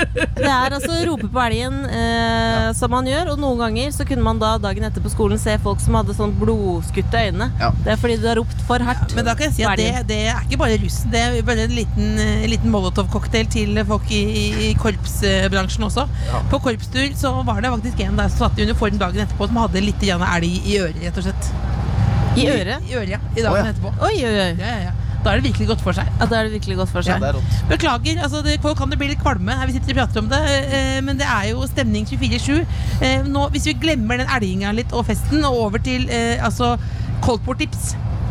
[LAUGHS] Det er altså rope på elgen eh, som man gjør, og noen ganger så kunne man da dagen etter på skolen se folk som hadde sånn blodskutte øyne. Ja. Det er fordi du har ropt for hardt. Men da kan jeg si at det, det er ikke bare russen. Det er bare en liten, en liten Molotov-cocktail til folk i, i korpsbransjen også. På korpstur så var det faktisk en der som satt i uniform dagen etterpå som hadde litt elg i øret, rett og slett. I øret? I øret, ja. I dagen oh, ja. etterpå. Oi, oi, oi. Ja, ja, ja. Da er det virkelig godt for seg. Ja, da er det virkelig godt for Ja, seg. det er. Beklager, altså det, folk kan det bli litt kvalme her vi sitter og prater om det, eh, men det er jo stemning 24-7. Eh, nå, hvis vi glemmer den elginga litt og festen, og over til eh, altså koldtbordtips.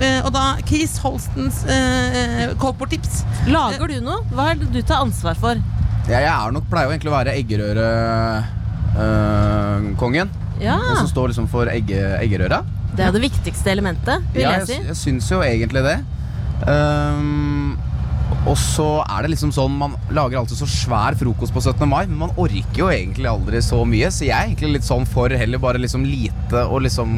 Eh, og da Chris Holstens eh, koldtbordtips. Lager du noe? Hva er det du tar ansvar for? Ja, jeg er nok, pleier jo egentlig å være eggerørekongen. Ja, Den som står liksom for egge, eggerøra. det er det viktigste elementet, vil Ja, jeg si. jeg, jeg syns jo egentlig det. Ehm, og så er det liksom sånn Man lager alltid så svær frokost på 17. mai, men man orker jo egentlig aldri så mye. Så jeg er egentlig litt sånn for heller bare liksom lite og liksom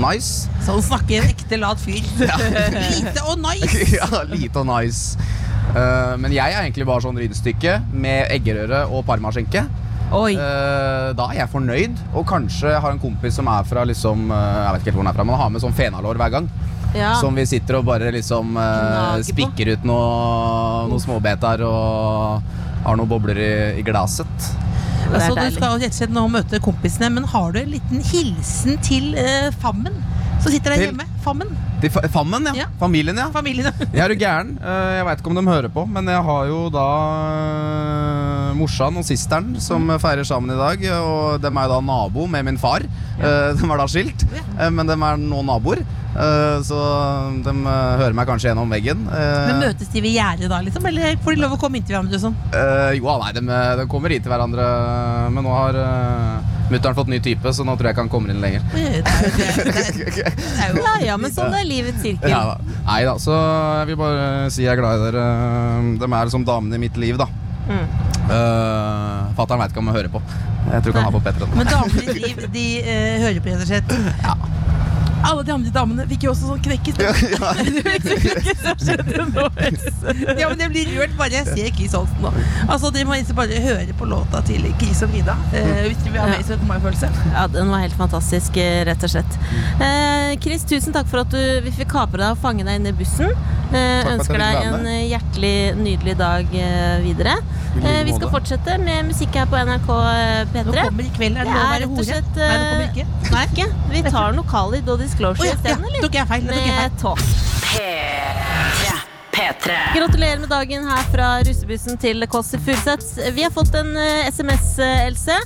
nice. Sånn snakker en ekte lat fyr. Lite og nice! ja, lite og nice. [LAUGHS] Uh, men jeg er egentlig bare sånn rydstykke med eggerøre og parmaskinke. Oi. Uh, da er jeg fornøyd, og kanskje har en kompis som er fra liksom uh, Jeg vet ikke helt hvor han er fra, men han har med sånn fenalår hver gang. Ja. Som vi sitter og bare liksom eh, spikker ut noe, noen småbeter og har noen bobler i, i glaset. Altså, du skal rett og slett nå møte kompisene, men har du en liten hilsen til eh, Fammen? Som sitter der Til- hjemme? Fammen? Til fa fammen, ja. Ja. Familien, ja. Familien. Jeg er jo gæren. Eh, Jeg veit ikke om de hører på, men jeg har jo da eh, morsan og sisteren som feirer sammen i dag. Og dem er jo da nabo med min far. Eh, [LAUGHS] De er da skilt, men de er nå naboer. Eh, Så de eh, hører meg kanskje gjennom veggen. Eh, Men Møtes de ved gjerdet da, liksom? Eller får de lov å komme inn til hverandre sånn? Jo, nei, de, de kommer hit til hverandre, men nå har uh, mutter'n fått ny type, så nå tror jeg ikke han kommer inn lenger. Er- er- er Ja, ja, men sånn er livets sirkel. Ja, da. Nei da, så jeg vil bare si jeg er glad i dere. De er som damene i mitt liv, da. Mm. Uh, Fatter'n veit ikke om han hører på. Jeg tror ikke han har på P13. Men damer i liv, de uh, hører på, rett og slett. Alle de andre damene fikk jo også sånn knekk i stemmen. Du vet ikke hva som skjedde nå. [LAUGHS] Ja, men jeg blir rørt bare jeg ser Chris Holsten nå. Altså, Dere må liksom bare høre på låta til Chris og Frida. eh, hvis dere vil ha mer 17. mai-følelse. Ja, den var helt fantastisk, eh, rett og slett. Eh, Chris, tusen takk for at du, vi fikk kapre deg og fange deg inn i bussen. Eh, ønsker deg en eh, hjertelig nydelig dag eh, videre. Eh, vi skal fortsette med musikk her på NRK eh, P3. Nå kommer i kveld, er det lov å være rett og hore? slett Nei, det kommer ikke. Nei, ikke. Vi tar noe Khalid og Disclosure oh, ja, isteden, ja, tok jeg feil, tok jeg feil. P3. Gratulerer med dagen her fra russebussen til Kåss Furuseth. Vi har fått en eh, SMS, eh, Else.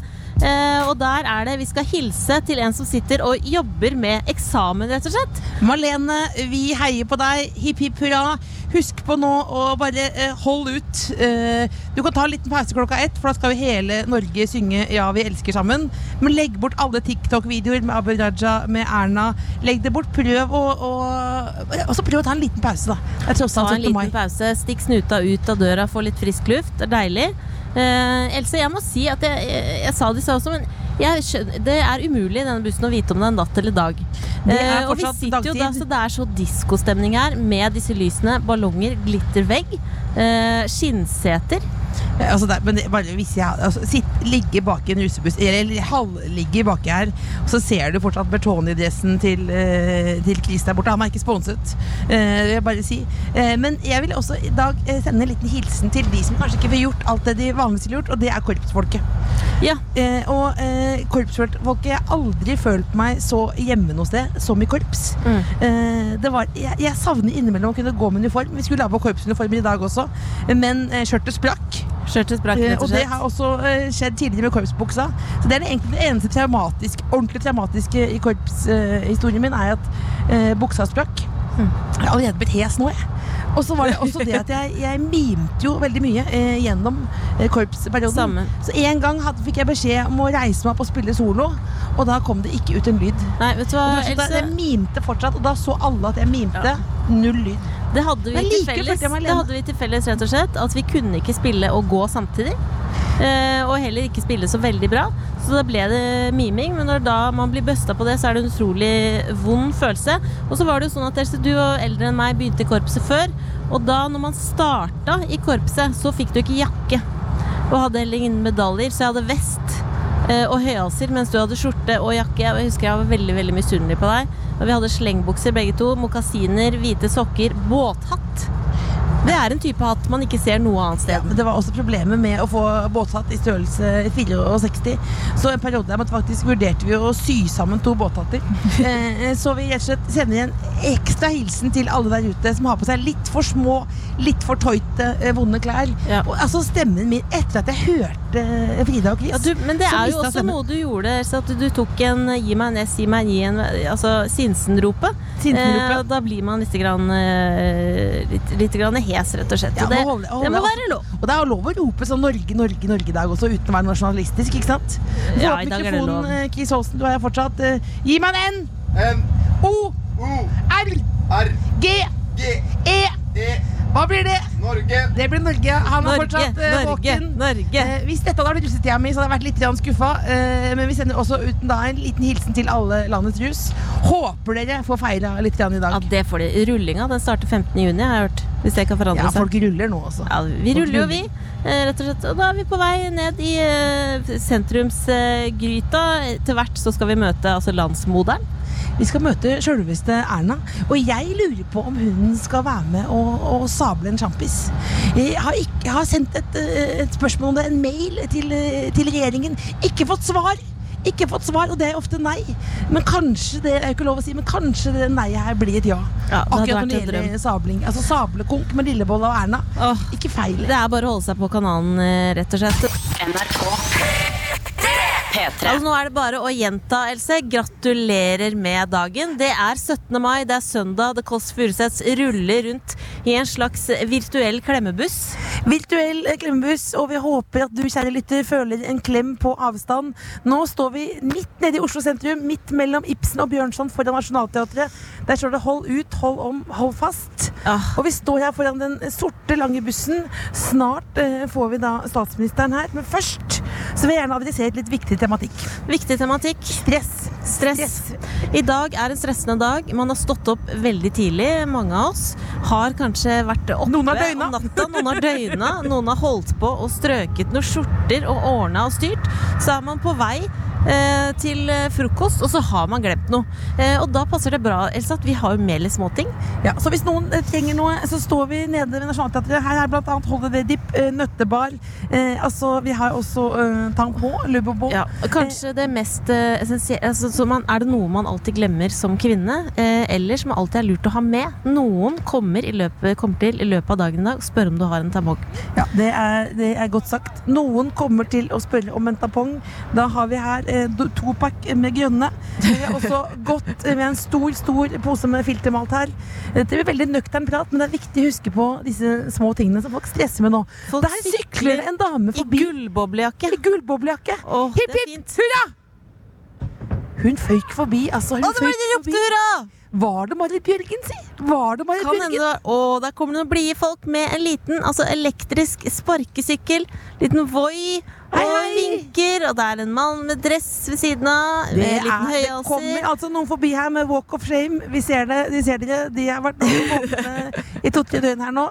Eh, og der er det Vi skal hilse til en som sitter og jobber med eksamen, rett og slett. Malene, vi heier på deg. Hipp hipp hurra. Husk på nå å bare eh, holde ut. Eh, du kan ta en liten pause klokka ett, for da skal vi hele Norge synge 'Ja, vi elsker sammen'. Men legg bort alle TikTok-videoer med Abu Raja, med Erna. Legg det bort. Prøv å, Og så prøv å ta en liten pause, da. Ta en 17. mai. liten pause, stikk snuta ut av døra, få litt frisk luft. Det er deilig. Eh, Else, jeg må si at jeg, jeg, jeg sa det i stad også, men skjønner, det er umulig i denne bussen å vite om det er natt eller dag. Eh, og vi sitter jo da, så det er så diskostemning her, med disse lysene, ballonger, glittervegg, eh, skinnseter. Altså der, men det, bare hvis jeg, altså, sitt, ligge bak i en russebuss, eller halvligge baki her, og så ser du fortsatt Bertoni-dressen til, eh, til Chris der borte. Han er ikke sponset, eh, vil jeg bare si. Eh, men jeg vil også i dag eh, sende en liten hilsen til de som kanskje ikke får gjort alt det de vanligvis ville gjort, og det er korpsfolket. Ja. Eh, og eh, korpsfolket Jeg har aldri følt meg så hjemme noe sted som i korps. Mm. Eh, det var, jeg, jeg savner innimellom å kunne gå med uniform. Vi skulle ha på korpsuniformer i dag også, men skjørtet sprakk. Skjørtet sprakk, Eh, rett og og det har også eh, skjedd tidligere med korpsbuksa. Så det er egentlig det eneste traumatiske, ordentlig traumatiske i korpshistorien min, er at eh, buksa sprakk. Mm. Jeg har allerede blitt hes nå, jeg. Og så var det også det at jeg, jeg mimte jo veldig mye eh, gjennom eh, korpsperioden. Samme. Så en gang hadde, fikk jeg beskjed om å reise meg opp og spille solo, og da kom det ikke ut en lyd. Nei, vet du hva, sånn Else? jeg mimte fortsatt, og da så alle at jeg mimte. Null lyd. Det hadde vi like til felles, det hadde vi til felles rett og slett at vi kunne ikke spille og gå samtidig. Eh, og heller ikke spille så veldig bra. Så da ble det miming. Men når da man blir busta på det, så er det en utrolig vond følelse. Og så var det jo sånn at du og eldre enn meg begynte i korpset før. Og da når man starta i korpset, så fikk du ikke jakke. Og hadde heller ingen medaljer, så jeg hadde vest og høyhalser, mens du hadde skjorte og jakke. Jeg husker jeg var veldig veldig misunnelig på deg. Og vi hadde slengbukser begge to, mokasiner, hvite sokker, båthatt. Det er en type hatt man ikke ser noe annet sted. Men det var også problemet med å få båthatt i størrelse 64. Så en periode der faktisk vurderte vi å sy sammen to båthatter. [LAUGHS] Eh, Så vi rett og slett sender en ekstra hilsen til alle der ute som har på seg litt for små, litt for tøyte, eh, vonde klær. Og altså stemmen min etter at jeg hørte eh, Frida og Chris. Ja, du, men det er jo også stemmen. noe du gjorde, så at du tok en 'gi meg en S, gi meg en I', en Altså Sinsen-ropet. Sinsen-ropet. Eh, da blir man litt, grann, eh, litt, litt grann hes, rett og slett. Ja, Og det, må holde- holde- det må være lov. Og det er lov å rope sånn Norge, Norge, Norge i dag også, uten å være nasjonalistisk, ikke sant? Du Ja, i dag er det lov. eh, Chris Holsten, du har jeg fortsatt. eh, Gi meg en N! O! R! G! E! Hva blir det? Norge. Det blir Norge. Han er Norge, fortsatt uh, Norge, våken. Norge. Uh, hvis dette hadde vært russetida mi, så hadde jeg vært litt skuffa. Uh, men vi sender også ut da en liten hilsen til alle landets rus. Håper dere får feira litt i dag. Ja, det får de. Rullinga den starter 15. juni, har jeg hørt. Hvis det kan forandre Ja, folk ruller nå også. Ja, vi Folk ruller jo, vi. eh, Rett og slett. Og da er vi på vei ned i eh, sentrumsgryta. Til hvert så skal vi møte altså landsmoderen. Vi skal møte sjølveste Erna. Og jeg lurer på om hun skal være med og, og sable en sjampis. Jeg har, ikke, jeg har sendt et, eh, et spørsmål om det, en mail til, eh, til regjeringen. Ikke fått svar! Ikke fått svar, og det er ofte nei. Men kanskje det er ikke lov å si, men kanskje det nei her blir et ja. Ja, Akkurat når det en gjelder sabling. Altså sablekonk med Lillebolla og Erna. Ikke feil. Det er bare å holde seg på kanalen, eh, rett og slett. Altså, nå er det bare å gjenta, Else. Gratulerer med dagen. Det er 17. mai, det er søndag. The Kåss Furuseths ruller rundt i en slags virtuell klemmebuss. Virtuell eh, klemmebuss, og vi håper at du, kjære lytter, føler en klem på avstand. Nå står vi midt nede i Oslo sentrum, midt mellom Ibsen og Bjørnson foran Nationaltheatret. Der står det 'hold ut, hold om, hold fast'. Og vi står her foran den sorte, lange bussen. Snart eh, får vi da statsministeren her, men først så vil jeg gjerne adressere litt viktig tematikk. Viktig tematikk. Stress. Stress. I dag er en stressende dag. Man har stått opp veldig tidlig. Mange av oss har kanskje vært oppe Noen har døgna. om natta. Noen har døgna. Noen har holdt på og strøket noen skjorter og ordna og styrt. Så er man på vei til eh, frokost, og så har man glemt noe. Eh, og da passer det bra, Elsa, at vi har jo med litt småting. Ja, så hvis noen eh, trenger noe, så står vi nede ved Nationaltheatret. Her er annet Holiday Dip, eh, nøttebar. Eh, altså, vi har også eh, tampon, Lubobo. Ja, kanskje det mest eh, essensielle altså, så man, Er det noe man alltid glemmer som kvinne, eh, eller som alltid er lurt å ha med? Noen kommer, i løpet, kommer til i løpet av dagen i dag og spør om du har en tampong. Ja, det er, det er godt sagt. Noen kommer til å spørre om en tampong. Da har vi her eh, topakk med grønne. Og så også gått med en stor, stor pose med filtermalt her. Dette blir veldig nøktern prat, men det er viktig å huske på disse små tingene som folk stresser med nå. Folk Der sykler en dame forbi. I gullboblejakke. I gullboblejakke. Oh, hipp, hipp, hurra! Hun føyk forbi, altså. Hun Å, det var det de ropte hurra! Var det Marit Bjørgen, si? Var det Marit Kan Bjørgen? Å, der kommer det noen blide folk med en liten altså elektrisk sparkesykkel. Liten Voi. Og vinker, og det er en mann med dress ved siden av. Det, liten er, det kommer altså noen forbi her med walk of shame. Vi ser det, de ser dere. De har vært våkne i to-tre døgn her nå.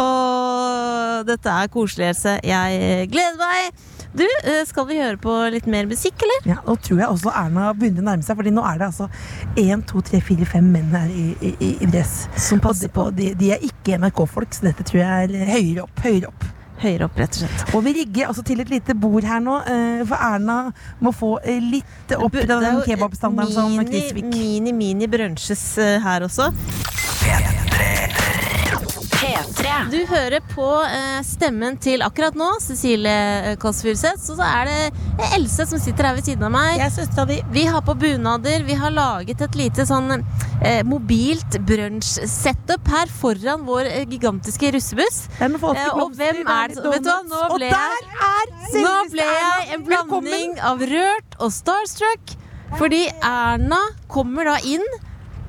Og dette er koselig, Else. Jeg gleder meg. Du, eh, skal vi høre på litt mer musikk, eller? Ja, Nå tror jeg også Erna begynner å nærme seg, Fordi nå er det altså 1, 2, 3, 4, 5 menn her i, i, i- dress. Som passer på. De, de er ikke NRK-folk, så dette tror jeg er høyere opp. Høyere opp. Høyere opp, rett og slett. Og vi rigger altså til et lite bord her nå, eh, for Erna må få eh, litt opp Det av er den kebabstandarden som mini, Krisvik. Mini, mini brunsjes eh, her også. Du hører på eh, stemmen til akkurat nå, Cecilie Kåss Furuseth. Så, så er det eh, Else som sitter her ved siden av meg. Vi har på bunader. Vi har laget et lite sånn eh, mobilt brunsj-setup her foran vår eh, gigantiske russebuss. Eh, og hvem er det Vet du hva, nå Og ble der jeg er Nå ble jeg en blanding av rørt og starstruck. Fordi Erna kommer da inn.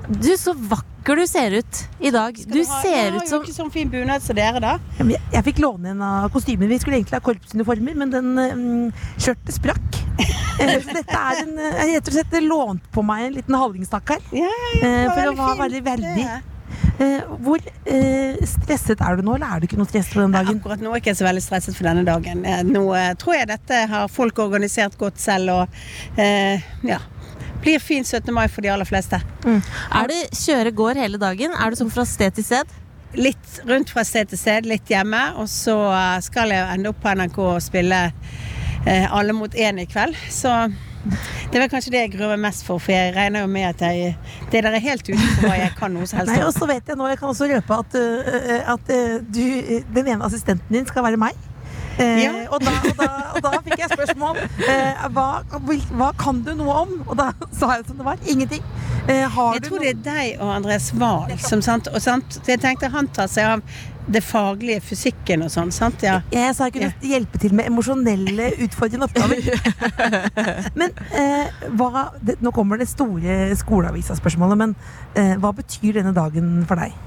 Du, så vakker du ser ut i dag. Du ha- ser jeg har jo ikke sånn fin bunad som dere, da. Ja, men Jeg, jeg fikk låne en av kostymene. Vi skulle egentlig ha korpsuniformer, men den skjørtet sprakk. [LAUGHS] Eh, Så dette er en, eh, jeg rett og slett lånt på meg en liten hallingstakk her. ja, var For å være veldig verdig. Er. Eh, Hvor eh, stresset er du nå, eller er du ikke noe stress for den dagen? Akkurat nå er jeg ikke så veldig stresset for denne dagen. Eh, Nå eh, tror jeg dette har folk organisert godt selv, og eh, ja. Blir fin 17. mai for de aller fleste. Er det kjøre-gård hele dagen? Er du sånn fra sted til sted? Litt rundt fra sted til sted, litt hjemme, og så eh, skal jeg ende opp på NRK og spille eh, Alle mot én i kveld. Så det er vel kanskje det jeg gruer meg mest for, for jeg regner jo med at jeg Det der er helt utenfor hva jeg kan noe som helst [LAUGHS] Nei, og så vet jeg nå, jeg kan også røpe at, uh, at uh, du, den ene assistenten din skal være meg. Eh, Ja. og, da, og, da, og da fikk jeg spørsmål eh, hva, hva kan du noe om? Og da [LAUGHS] sa jeg som det var. Ingenting. Eh, har Jeg tror det er deg og Andreas Wahl som sant, og sant, Jeg tenkte han tar seg av det faglige, fysikken og sånn, sant? Ja. Jeg sa jeg kunne hjelpe til med emosjonelle, utfordrende oppgaver. [LAUGHS] men eh, hva, det, nå kommer det store skoleavisa-spørsmålet, men eh, hva betyr denne dagen for deg?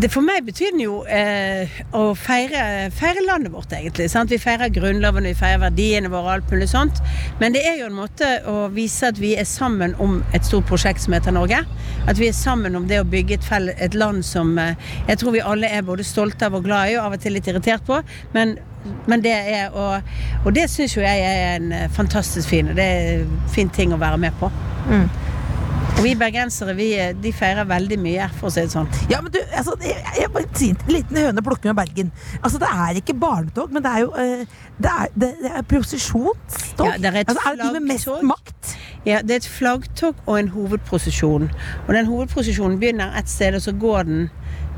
Det for meg betyr den jo eh, å feire, feire landet vårt, egentlig. Sant? Vi feirer Grunnloven, vi feirer verdiene våre og alt mulig sånt. Men det er jo en måte å vise at vi er sammen om et stort prosjekt som heter Norge. At vi er sammen om det å bygge et, fell, et land som eh, jeg tror vi alle er både stolte av og glad i, og av og til litt irritert på. Men, men det er Og, og det syns jo jeg er en eh, fantastisk fin Det er en fin ting å være med på. Og vi bergensere vi, eh, de feirer veldig mye, for å si det sånn. Ja, men du, altså, jeg, jeg bare en liten høne plukker med Bergen. Altså, det er ikke barnetog, men det er jo eh, Det er, det, det er prosesjonstog. Ja, det er et altså, er det de med mest makt? Ja, det er et flaggtog og en hovedprosesjon. Og den hovedprosesjonen begynner et sted, og så går den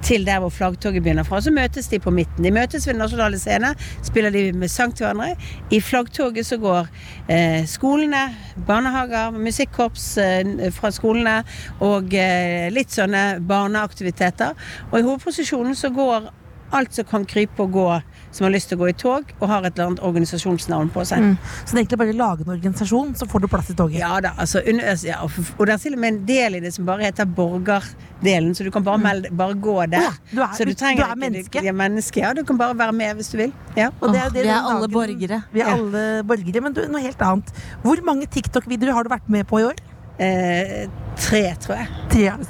til der hvor flaggtoget begynner fra. Så møtes de på midten. De møtes ved Den nasjonale scene, spiller de med sang til hverandre. I flaggtoget så går eh, skolene, barnehager, musikkorps eh, fra skolene og eh, litt sånne barneaktiviteter. Og i hovedprosesjonen så går alt som kan krype og gå som har lyst til å gå i tog, og har et eller annet organisasjonsnavn på seg. Mm. Så det er egentlig bare å lage en organisasjon, så får du plass i toget. Ja da, altså, ja, og det er til og med en del i det som bare heter borgerdelen, så du kan bare, melde, bare gå der. Ja, du er- så du- du er ikke- menneske. Ja, menneske. Ja, du kan bare være med hvis du vil. Ja. Og det er, det vi er alle dagen- borgere. Vi er Ja. alle borgere, Men du, noe helt annet. Hvor mange TikTok-videoer har du vært med på i år? Eh, tre, tror jeg.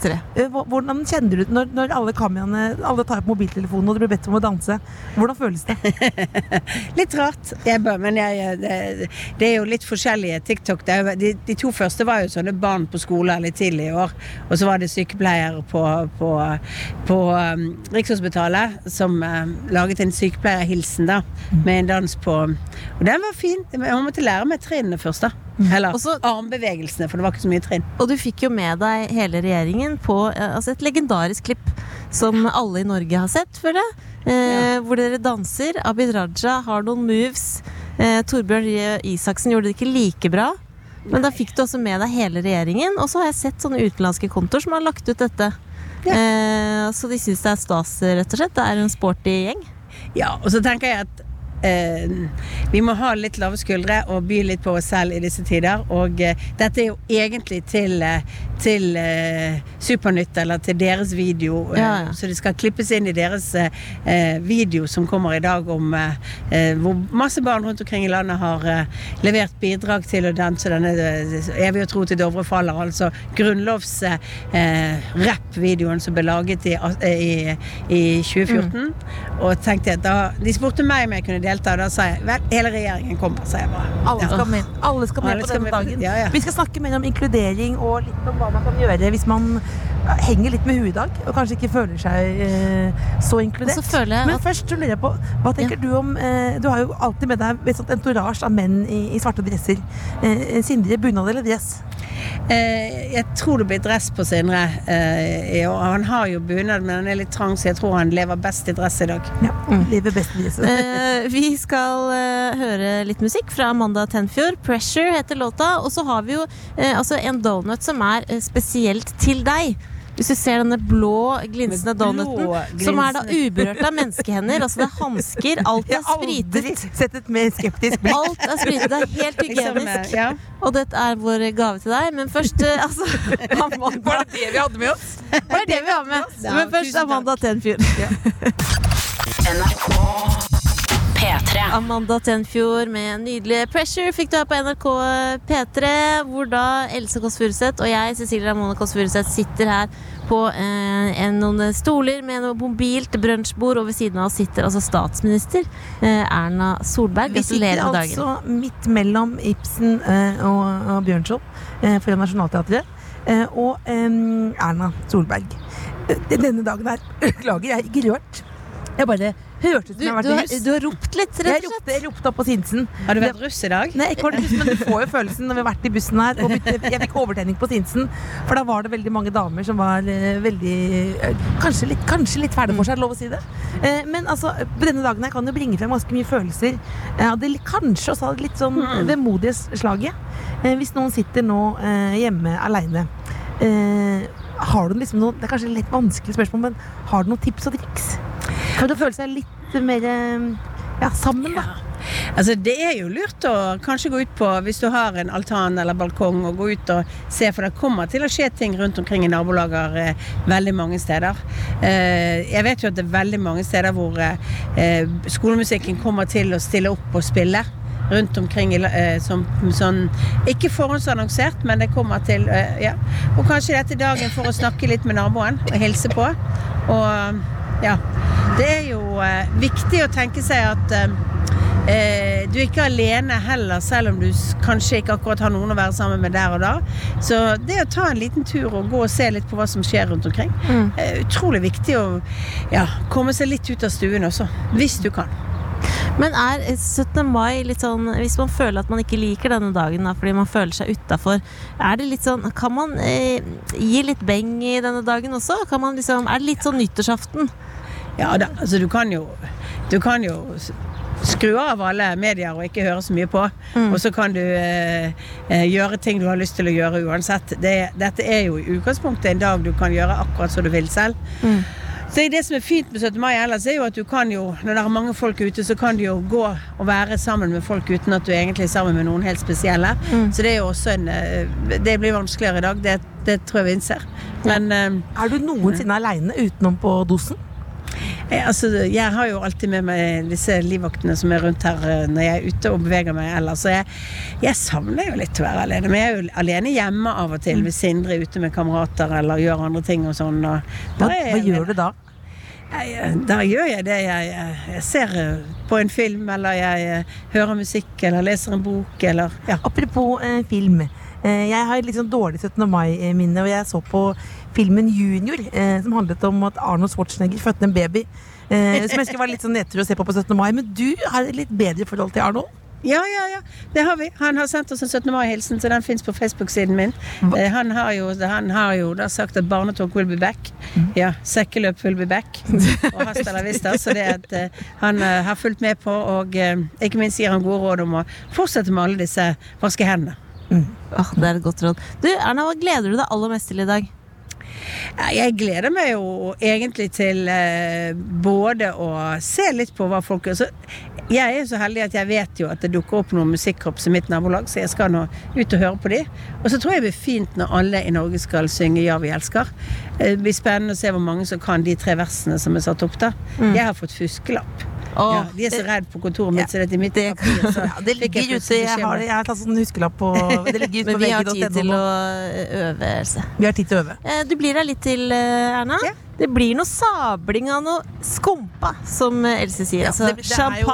Tre. Eh, Hvordan kjenner du det når, når alle kameraene Alle tar opp mobiltelefonen og du blir bedt om å danse? Hvordan føles det? [LAUGHS] Litt rart, jeg bare, men jeg, det, det er jo litt forskjellige TikTok. Jo- de, de to første var jo sånne barn på skole litt tidlig i år. Og så var det sykepleiere på, på, på um, Rikshospitalet som um, laget en sykepleierhilsen da, med en dans på Og den var fin. Jeg måtte lære meg trinnene først, da. Eller armbevegelsene, for det var ikke så mye trinn. Og du fikk jo med deg hele regjeringen på eh, altså et legendarisk klipp som alle i Norge har sett, føler jeg. Eh, Hvor dere danser. Abid Raja har noen moves. Eh, Torbjørn Røe Isaksen gjorde det ikke like bra. Men da fikk du også med deg hele regjeringen. Og så har jeg sett sånne utenlandske kontoer som har lagt ut dette. Eh, så de syns det er stas, rett og slett. Det er en sporty gjeng. Ja, og så tenker jeg at vi må ha litt lave skuldre og by litt på oss selv i disse tider. Og eh, dette er jo egentlig til, eh, til eh, Supernytt, eller til deres video. eh, Ja, ja. Så det skal klippes inn i deres eh, eh, video som kommer i dag om eh, eh, hvor masse barn rundt omkring i landet har eh, levert bidrag til å danse denne evige tro til Dovre faller, altså grunnlovs-rapp-videoen som ble laget i, eh, i, i 2014. Og tenkte at da De spurte meg om jeg kunne delta? Da sa jeg vel, hele regjeringen kommer, sa jeg bare. Alle Ja. skal med, alle skal med Alle på skal denne med dagen. ja, ja. Vi skal snakke mer om inkludering og litt om hva man kan gjøre hvis man eh, henger litt med huet i dag og kanskje ikke føler seg eh, så inkludert. Så føler jeg Men at- først så lurer jeg på, hva tenker du om eh, Du har jo alltid med deg et sånt entorasje av menn i, i svarte dresser. Eh, Sindre, bunad eller dress? Eh, jeg tror det blir dress på Sindre. Eh, i år. han har jo bunad, men han er litt trang, så jeg tror han lever best i dress i dag. Ja, lever best i dress. Vi skal uh, høre litt musikk fra Amanda Tenfjord. 'Pressure' heter låta. Og så har vi jo uh, altså en donut som er eh, spesielt til deg. Hvis du ser denne blå, glinsende blå, donuten, som er da uberørt av menneskehender. Altså det er hansker, [LAUGHS] alt Jeg er har aldri spritet. sett et mer skeptisk blikk. Alt er spritet, det er [LAUGHS] helt hygienisk. ja. Og dette er vår gave til deg. Men først altså, [LAUGHS] Amanda, Var det det vi hadde med oss? Var Det det vi hadde med. Ja, Men først. Amanda Tenfjord. NRK P3. Amanda Tenfjord med nydelig 'Pressure' fikk du her på NRK P3, hvor da Else Kåss Furuseth og jeg, Cecilie Ramone Kåss Furuseth, sitter her på eh, en, noen stoler med noe mobilt brunsjbord, og ved siden av oss sitter altså statsminister eh, Erna Solberg. Vi sitter Gratulerer med dagen. altså midt mellom Ibsen eh, og, og Bjørnson eh, foran Nationaltheatret eh, og eh, Erna Solberg. Denne dagen her [LAUGHS] Beklager, jeg er ikke rørt. Jeg bare hørtes ut som Du, jeg har du, vært i russ. du har ropt litt, rett og slett. ropte, jeg ropte opp på Sinsen. Har du vært russ i dag? Nei, ikke russ, men du får jo følelsen når vi har vært i bussen her. Og [LAUGHS] jeg fikk overtenning på Sinsen, for da var det veldig mange damer som var eh, veldig eh, Kanskje litt, kanskje litt ferdig for seg, er det lov å si det. Eh, men altså, på denne dagen her kan jo bringe frem ganske mye følelser. Og det kanskje også litt sånn vemodige slaget. Eh, hvis noen sitter nå hjemme aleine. Eh, har du liksom noe, det er kanskje et litt vanskelig spørsmål, men har du noen tips og triks? For å føle seg litt mer eh, ja, sammen, da. Altså, det er jo lurt å kanskje gå ut på, hvis du har en altan eller balkong, og gå ut og se, for det kommer til å skje ting rundt omkring i nabolager eh, veldig mange steder. Eh, jeg vet jo at det er veldig mange steder hvor eh, skolemusikken kommer til å stille opp og spille. Rundt omkring eh, som sånn Ikke forhåndsannonsert, men det kommer til eh, Ja. Og kanskje dette er dagen for å snakke litt med naboen og hilse på. Og ja. Det er jo eh, viktig å tenke seg at eh, eh, du er ikke alene heller, selv om du kanskje ikke akkurat har noen å være sammen med der og da. Så det å ta en liten tur og gå og se litt på hva som skjer rundt omkring, er utrolig viktig å ja, komme seg litt ut av stuen også. Hvis du kan. Men er 17. mai litt sånn Hvis man føler at man ikke liker denne dagen da, fordi man føler seg utafor, er det litt sånn Kan man eh, gi litt beng i denne dagen også? Kan man liksom, er det litt sånn nyttårsaften? Ja da, altså du kan jo Du kan jo skru av alle medier og ikke høre så mye på. Og så kan du eh, eh, gjøre ting du har lyst til å gjøre uansett. Det, dette er jo i utgangspunktet en dag du kan gjøre akkurat som du vil selv. Så det som er fint med 17. mai ellers, er jo at du kan jo, når det er mange folk ute, så kan du jo gå og være sammen med folk uten at du egentlig er sammen med noen helt spesielle. Så det er jo også en eh, Det blir vanskeligere i dag, det, det tror jeg vi innser. Men eh, Er du noensinne aleine utenom på dosen? Eh, Altså, jeg har jo alltid med meg disse livvaktene som er rundt her eh, når jeg er ute og beveger meg ellers. Så jeg, jeg savner jo litt å være alene. Men jeg er jo alene hjemme av og til hvis Sindre er ute med kamerater eller gjør andre ting og sånn. Og Hva, hva gjør du da? Jeg, eh, da gjør jeg det jeg, jeg, jeg ser eh, på en film, eller jeg hører musikk, eller leser en bok, eller ja. Apropos eh, film. Eh, jeg har litt sånn dårlig 17. mai-minne, og jeg så på filmen Junior, eh, som handlet om at Arnold Schwarzenegger fødte en baby. Eh, som jeg skulle være litt sånn nedtur å se på på 17. mai. Men du har et litt bedre forhold til Arnold? Ja, ja, ja. Det har vi. Han har sendt oss en 17. mai-hilsen, så den fins på Facebook-siden min. Eh, han, har jo, han har jo da sagt at barnetog will be back. Ja, sekkeløp will be back. Og [LAUGHS] hasta la vista. Så det at eh, han eh, har fulgt med på, og eh, ikke minst gir han gode råd om å fortsette med alle disse vaske hendene. Åh, det er et godt råd. Du, Erna, hva gleder du deg aller mest til i dag? Jeg gleder meg jo egentlig til eh, både å se litt på hva folk gjør. Jeg er jo så heldig at jeg vet jo at det dukker opp noen musikkorps i mitt nabolag, så jeg skal nå ut og høre på de. Og så tror jeg det blir fint når alle i Norge skal synge 'Ja, vi elsker'. Eh, Det blir spennende å se hvor mange som kan de tre versene som er satt opp der. Jeg har fått fuskelapp. Ja, de er så redd på kontoret mitt, så det er mitt papir. Så [LAUGHS] Ja, det jeg ligger ute. plutselig Jeg har, jeg har tatt sånn huskelapp på [LAUGHS] Det ligger ute Men på vi har tid til å øve, Else. Vi har tid til å øve. Eh, Du blir her litt til, Erna. Erna. Det blir noe sabling av noe skumpa, som eh, Else sier. Ja, altså det- det er jo-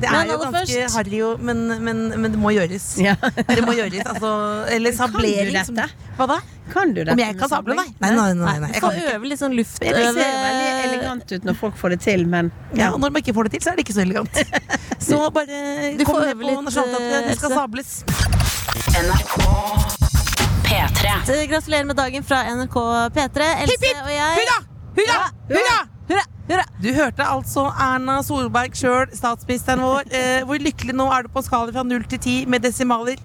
Det er Men jo ganske harry, men, men, men det må gjøres. Det må gjøres, altså Eller Kan du sablering. dette? Hva da? Kan du dette Om jeg kan sable? Nei. Nei, nei, nei, nei, jeg kan øve litt sånn luft Elegant ut når folk får det til, men Ja, ja. når man ikke får det til, så er det ikke så elegant. [LAUGHS] Så bare Du kom får ned på litt, Nationaltheatret. Det skal sables. NRK P3. Eh, Gratulerer med dagen fra NRK P3. Else Hipp, hipp, og jeg Hurra! Hurra! Hurra! Hurra! Du hørte altså Erna Solberg sjøl, statsministeren vår. [LAUGHS] Eh, hvor lykkelig nå er du på skala fra 0 til 10 med desimaler?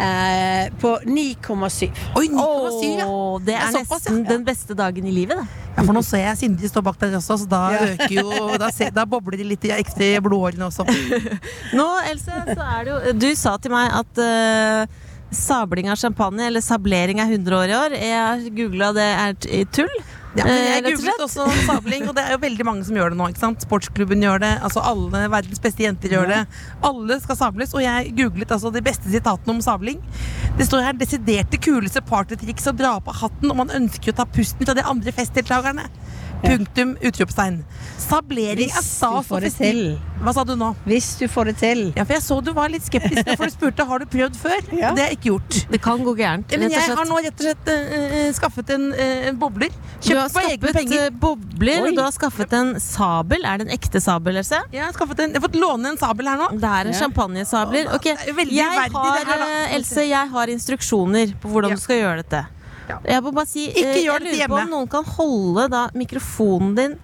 eh, på 9,7. Oi, 9,7, ja. Åh, det er såpass, nesten ja. den beste dagen i livet, det. Ja, for nå ser jeg Sindre stå bak der også, så da øker jo Da, ser, da bobler det litt i ekstra blodårene også. [LAUGHS] Nå, Else, så er det jo Du sa til meg at eh, sabling av champagne, eller sablering, er 100 år i år. Jeg har googla det er tull. Ja, men eh, jeg rett googlet også sabling, og det er jo veldig mange som gjør det nå. ikke sant? Sportsklubben gjør det, altså alle verdens beste jenter gjør det. Alle skal sables, og jeg googlet altså de beste sitatene om sabling. Det står her 'desiderte kuleste partytriks å dra på hatten og man ønsker å ta pusten fra de andre festdeltakerne'. Punktum, utropstegn. Sablering er stas og festiv. Hva sa du nå? Hvis du får det til. Ja, for jeg så du var litt skeptisk, for du spurte har du prøvd før. [LAUGHS] Ja. Det har jeg ikke gjort. Det kan gå gærent. Men jeg har nå rett og slett eh, skaffet en, uh, bobler. Kjøpt for egne penger. bobler, Oi. du har skaffet en sabel. Er det en ekte sabel, Else? Jeg har, en, jeg har fått låne en sabel her nå. Det er en Ja. champagnesabler. Ok, jeg har, her, Else, jeg har instruksjoner på hvordan Ja. du skal gjøre dette. Ja. Jeg må bare si, Ikke eh, gjør jeg lurer på hjemme. om noen kan holde da mikrofonen din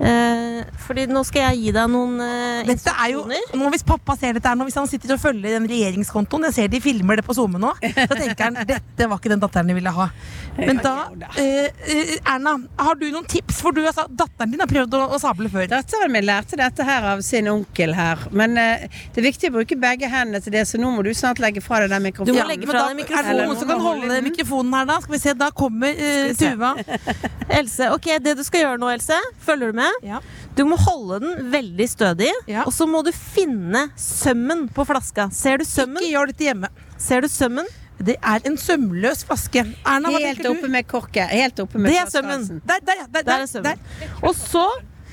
eh, Fordi nå skal jeg gi deg noen eh, Dette er jo, nå Hvis pappa ser dette her nå, hvis han sitter og følger den regjeringskontoen Jeg ser de filmer det på SoMe nå. Så tenker han [LAUGHS] dette var ikke den datteren de ville ha. Men da eh, eh, Erna, har du noen tips? For du altså, datteren din har prøvd å, å sable før. Datteren min lærte dette her av sin onkel her. Men eh, det er viktig å bruke begge hendene til det, så nå må du snart legge fra deg den mikrofonen. Du må legge fra deg Er det mikrofonen. noen som kan holde mikrofonen her, da? Skal vi se, da kommer eh. Tuva. [LAUGHS] Else, ok, det du skal gjøre nå, Else, følger du med? Ja. Du må holde den veldig stødig, Ja. og så må du finne sømmen på flaska. Ser du sømmen? Ikke gjør dette hjemme. Ser du sømmen? Det er en sømløs flaske. Erna, Helt oppe du? med korket. Helt oppe med Det er sømmen. Der, der, der, Der er sømmen. der. Og så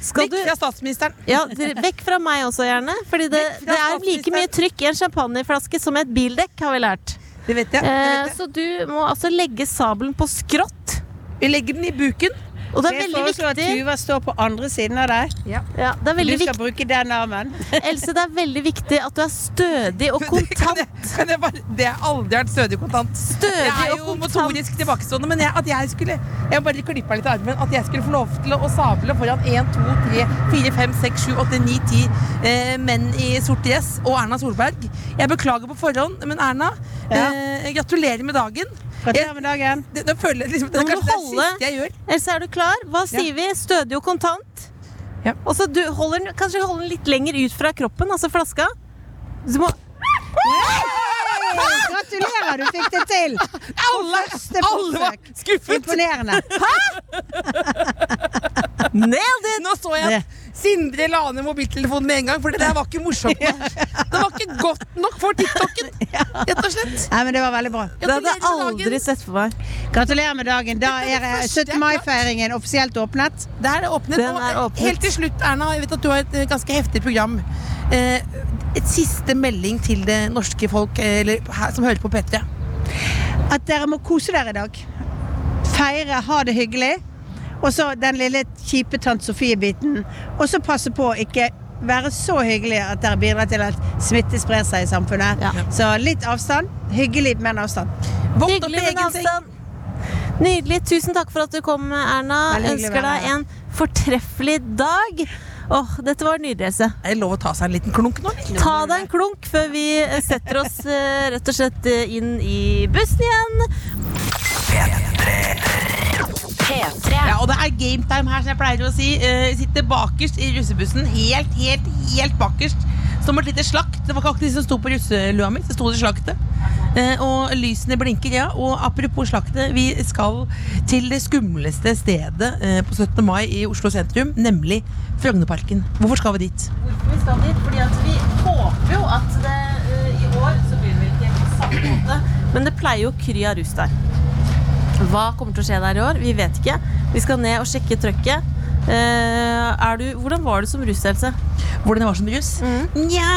skal Vekk fra statsministeren. ja, Vekk fra meg også, gjerne. Fordi det, det er like mye trykk i en champagneflaske som et bildekk, har vi lært. Det vet jeg. Det Eh, vet jeg. så du må altså legge sabelen på skrått. Vi legger den i buken. Og det er Jeg veldig foreslår at viktig Tuva står på andre siden av deg. ja, det er Du skal viktig bruke den armen. [LAUGHS] Else, det er veldig viktig at du er stødig og [LAUGHS] Det kan kontant. jeg, kan jeg bare, det har aldri vært stødig og kontant. Stødig Jeg er jo kontant. motorisk tilbakestående, men jeg, at jeg skulle Jeg bare klippa litt armen. At jeg skulle få lov til å sable foran 1, 2, 3, 4, 5, 6, 7, 8, 9, 10 eh, menn i sort dress og Erna Solberg. Jeg beklager på forhånd, men Erna, eh, gratulerer med dagen. Gratulerer med dagen. Det, det jeg liksom, det er kanskje det siste jeg gjør. Else, er du klar? Hva sier vi? Stødig og kontant? Ja. Og så du holder kanskje holde den litt lenger ut fra kroppen, altså flaska. Du må Gratulerer, du fikk det til! Alle, alle var skuffet! Imponerende. Nailed it! Nå så jeg at Sindre la ned mobiltelefonen med en gang, for det der var ikke morsomt nok. [LAUGHS] Det var ikke godt nok for TikToken, [LAUGHS] rett og slett. Nei, men det var veldig bra. Det hadde jeg aldri sett for meg. Gratulerer med dagen. Da er er det eh, første 17. mai-feiringen offisielt åpnet. Det er åpnet. Er åpnet. Helt til slutt, Erna, jeg vet at du har et eh, ganske heftig program. Eh, et siste melding til det norske folk eh, eller, som hører på P3. At dere må kose dere i dag. Feire, ha det hyggelig. Og så den lille kjipe Tante Sofie-biten. Og så passe på å ikke være så hyggelig at dere bidrar til at smitte sprer seg i samfunnet. Ja. Så litt avstand. Hyggelig, men avstand. Våkn Hyggelig men avstand. Nydelig. Tusen takk for at du kom, Erna. Ønsker deg en fortreffelig dag. Åh, dette var nydelig, Else. Er det lov å ta seg en liten klunk nå? Ta deg en klunk før vi eh, setter oss eh, rett og slett eh, inn i bussen igjen. P3. Ja, og det er gametime her, som jeg pleier å si. Uh, sitter bakerst i russebussen. Helt, helt, helt bakerst. Som et lite slakt. Det var ikke akkurat de som sto på russelua mi. Det sto det slaktet. Eh, og lysene blinker, ja. Og apropos slaktet, vi skal til det skumleste stedet eh, på 17. mai i Oslo sentrum, nemlig Frognerparken. Hvorfor skal vi dit? Hvorfor vi skal dit? Fordi at vi håper jo at det i år så blir det vel ikke på samme måte. Men det pleier jo å kry av rus der. Hva kommer til å skje der i år? Vi vet ikke. Vi skal ned og sjekke trøkket. Uh, er du, hvordan var du som russ, Else? Hvordan jeg var som russ? Nja,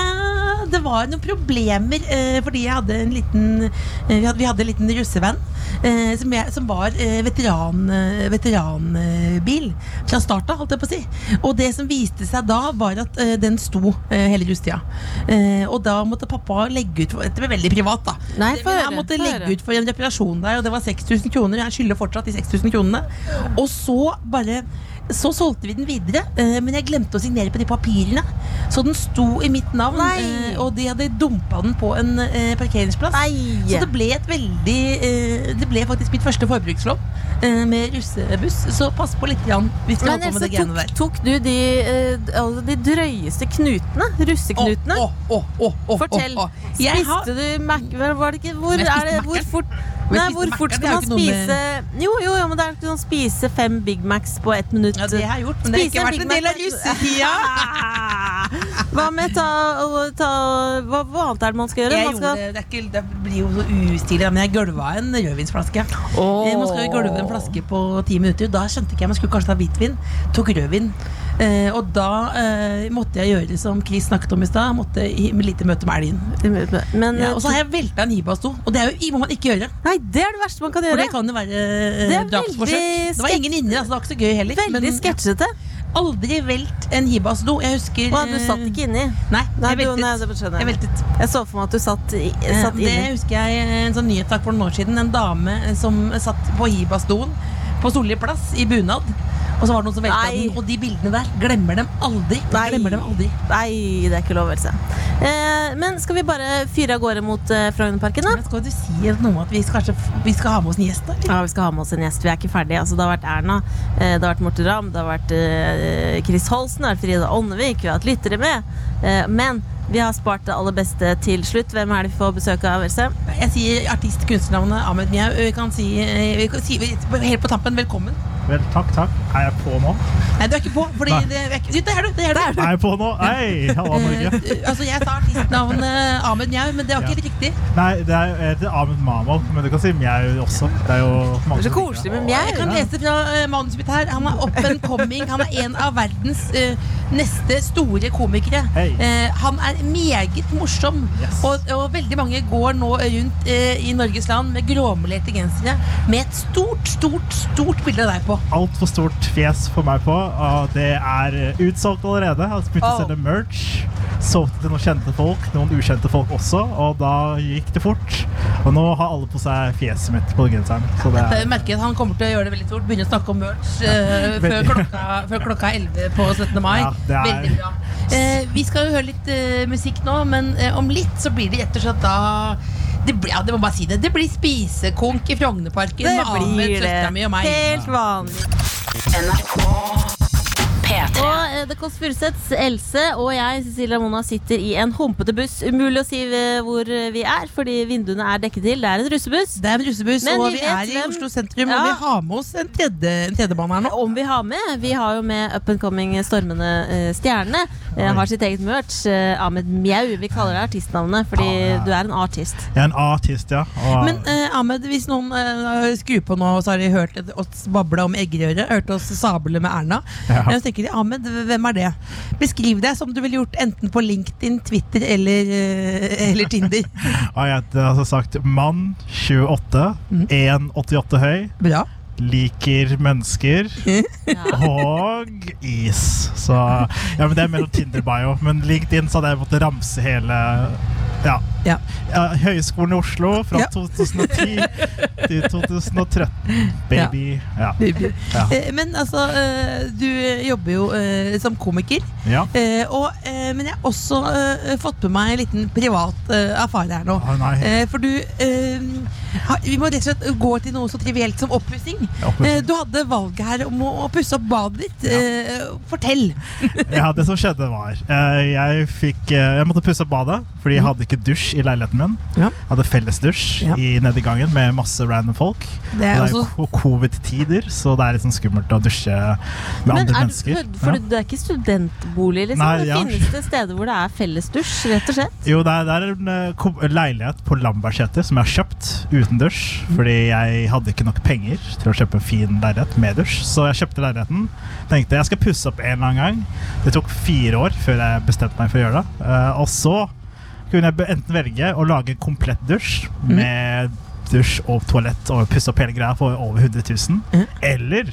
det var noen problemer eh, fordi jeg hadde en liten eh, vi, hadde, vi hadde en liten russevenn eh, som, jeg, som var eh, veteran, eh, veteranbil fra starta, holdt jeg på å si. Og det som viste seg da, var at den sto hele russetida. Eh, og da måtte pappa legge ut for, Dette ble veldig privat, da. Nei, Det- høre, han måtte for, legge ut for en reparasjon der, og det var 6000 kroner. Jeg skylder fortsatt de 6000 kronene. Og så bare så solgte vi den videre, eh, men jeg glemte å signere på de papirene. Så den sto i mitt navn, Nei. og de hadde dumpa den på en parkeringsplass. parkeringsplass. Så det ble et veldig eh, Det ble faktisk mitt første forbrukslån eh, med russebuss. Så pass på litt grann hvis du holder på med det greiene der. tok, du de, eh, altså de drøyeste knutene? Russeknutene? Fortell. Jeg Fortell. Spiste du Mac... Var det ikke Hvor, er det, hvor fort Nei, hvor fort skal man spise Jo, jo, jo, men det er ikke sånn spise fem Big Macs på ett minutt. Ja, det har jeg gjort, men det har ikke vært en del av russetida. [LAUGHS] Hva med ta, ta hva, hva annet er det man skal gjøre? Jeg skal, gjorde, det, ikke, det blir jo så ustilig, men jeg gølva en rødvinsflaske. Oh. Man skal jo gølve en flaske på ti minutter. Da skjønte ikke jeg man skulle kanskje ta hvitvin. Tok rødvin. Eh, og da eh, måtte jeg gjøre som Chris snakket om i stad. Måtte i lite møte med elgen. Men, ja, og så har jeg velta en hibasto, og det jo, må man ikke gjøre. Nei, det er det verste man kan For gjøre. det kan jo være eh, Det drapsforsøk. Det var ingen inni, altså, det var ikke så gøy heller. Veldig sketsjete. Aldri velt en hibasto. Jeg husker Å, du satt ikke inni? Nei, Nei, jeg du- veltet. nei, det skjønner jeg jeg. veltet. Jeg så for meg at du satt, i, Eh, satt Det husker jeg eh, en sånn nyhetssak for noen år siden. En dame eh, som satt på Hibastoen på Solli plass i bunad. Og så var det noen som velta Nei. den. Og de bildene der glemmer dem aldri. Nei. Glemmer dem aldri. Nei, det er ikke lov, Else. Eh, men skal vi bare fyre av gårde mot eh, Frognerparken, da? Men skal du si noe om at vi skal, kanskje, vi skal ha med oss en gjest? eller? Ja, vi skal ha med oss en gjest. Vi er ikke ferdige. Altså, det har vært Erna, eh, det har vært Morten Ramm, det har vært eh, Chris Holsen, det har vært Frida Ånnevik, vi har hatt lyttere med. Eh, men vi har spart det aller beste til slutt. Hvem er det vi får besøk av, Else? Jeg sier artist, kunstnernavnet Ahmed Mjau. Vi kan si, eh, vi kan si helt på tampen velkommen. Vel, takk, takk. Er jeg på nå? Nei, du er ikke på. Fordi Nei. det, er ikke- det er du! Det er du. Er jeg på nå? Hei, halla Norge. Eh, altså, jeg sa artistnavnet Ahmed Mjau, men det var ikke Ja. riktig. Nei, det er, jeg heter Ahmed Mamal, men du kan si Mjau også. Det er jo mange Det er så koselig med mjau. Jeg kan lese fra uh, manuset mitt her. Han er up and coming. Han er en av verdens uh, neste store komikere. Eh, han er meget morsom. Og, og veldig mange går nå rundt i Norges land med gråmelerte gensere med et stort, stort, stort bilde av deg på. Altfor stort fjes for meg på. Og det er eh, utsolgt allerede. Jeg har begynt å selge merch. Solgte til noen kjente folk, noen ukjente folk også. Og da gikk det fort. Og nå har alle på seg fjeset mitt på genseren. Så det Jeg er merker at han kommer til å gjøre det veldig fort. Begynne å snakke om merch uh, før, klokka, før klokka er 11 på 17. mai. Ja, er- Veldig bra. Uh, vi skal jo høre litt uh, musikk nå, men om litt så blir det rett og slett da det blir, ja, det må bare si det. Det blir spisekonk i Frognerparken Det med Ahmed, blir søstera det. mi og meg. Helt vanlig. NRK P3. Og eh, The Kåss Furuseths, Else og jeg, Cecilia Mona, sitter i en humpete buss. Umulig å si eh, hvor vi er, fordi vinduene er dekket til. Det er en russebuss. Det er en russebuss, Men og vi vi, er i hvem- Oslo sentrum, Ja. og vi har med oss en tredje, en tredjemann her nå. Om vi har med. Vi har jo med up and coming stormende eh, stjerne. Eh, har sitt eget merch. eh, Ahmed Mjau. Vi kaller det artistnavnet fordi du er en artist. Jeg er en artist, ja. Og Men eh, Ahmed, hvis noen eh, skrur på nå, så har de hørt oss bable om eggerøre, hørt oss sable med Erna. Ja. Jeg Så tenker Ahmed, hvem er det? Beskriv deg som du ville gjort enten på LinkedIn, Twitter eller, eh, eller Tinder. [LAUGHS] og jeg heter altså sagt mann 28, 1,88 høy. Bra. Liker mennesker [LAUGHS] og is. Så ja, men det er mellom Tinder-bio. Men LinkedIn så hadde jeg måttet ramse hele ja. Ja. Ja, Høgskolen i Oslo fra Ja. 2010 [LAUGHS] til 2013. Baby. Ja. Ja. Eh, Men altså, eh, du jobber jo eh, som komiker. Ja. Og, men jeg har også fått med meg en liten privat affære her nå. Ah, for du Vi må rett og slett gå til noe så trivielt som oppussing. du hadde valget her om å, pusse opp badet ditt. Fortell. Ja, det som skjedde var Jeg fikk Jeg måtte pusse opp badet, fordi jeg hadde ikke dusj dusj i leiligheten min. Ja. Hadde fellesdusj Ja. i nedi gangen med masse random folk. Det er og det er covid-tider, så det er litt sånn skummelt å dusje med Men andre er mennesker. for Ja. det er ikke studentbolig, liksom? Nei, det ja. Finnes det steder hvor det er fellesdusj, rett og slett? Jo, det er, det er en eh, leilighet på Lambertseter som jeg har kjøpt uten dusj. Fordi jeg hadde ikke nok penger til å kjøpe en fin leilighet med dusj. Så jeg kjøpte leiligheten. Tenkte jeg skal pusse opp en eller annen gang. Det tok fire år før jeg bestemte meg for å gjøre det. Eh, og så kunne jeg enten velge å lage en komplett dusj med dusj og toalett og pusse opp hele greia for over 100 000. Eller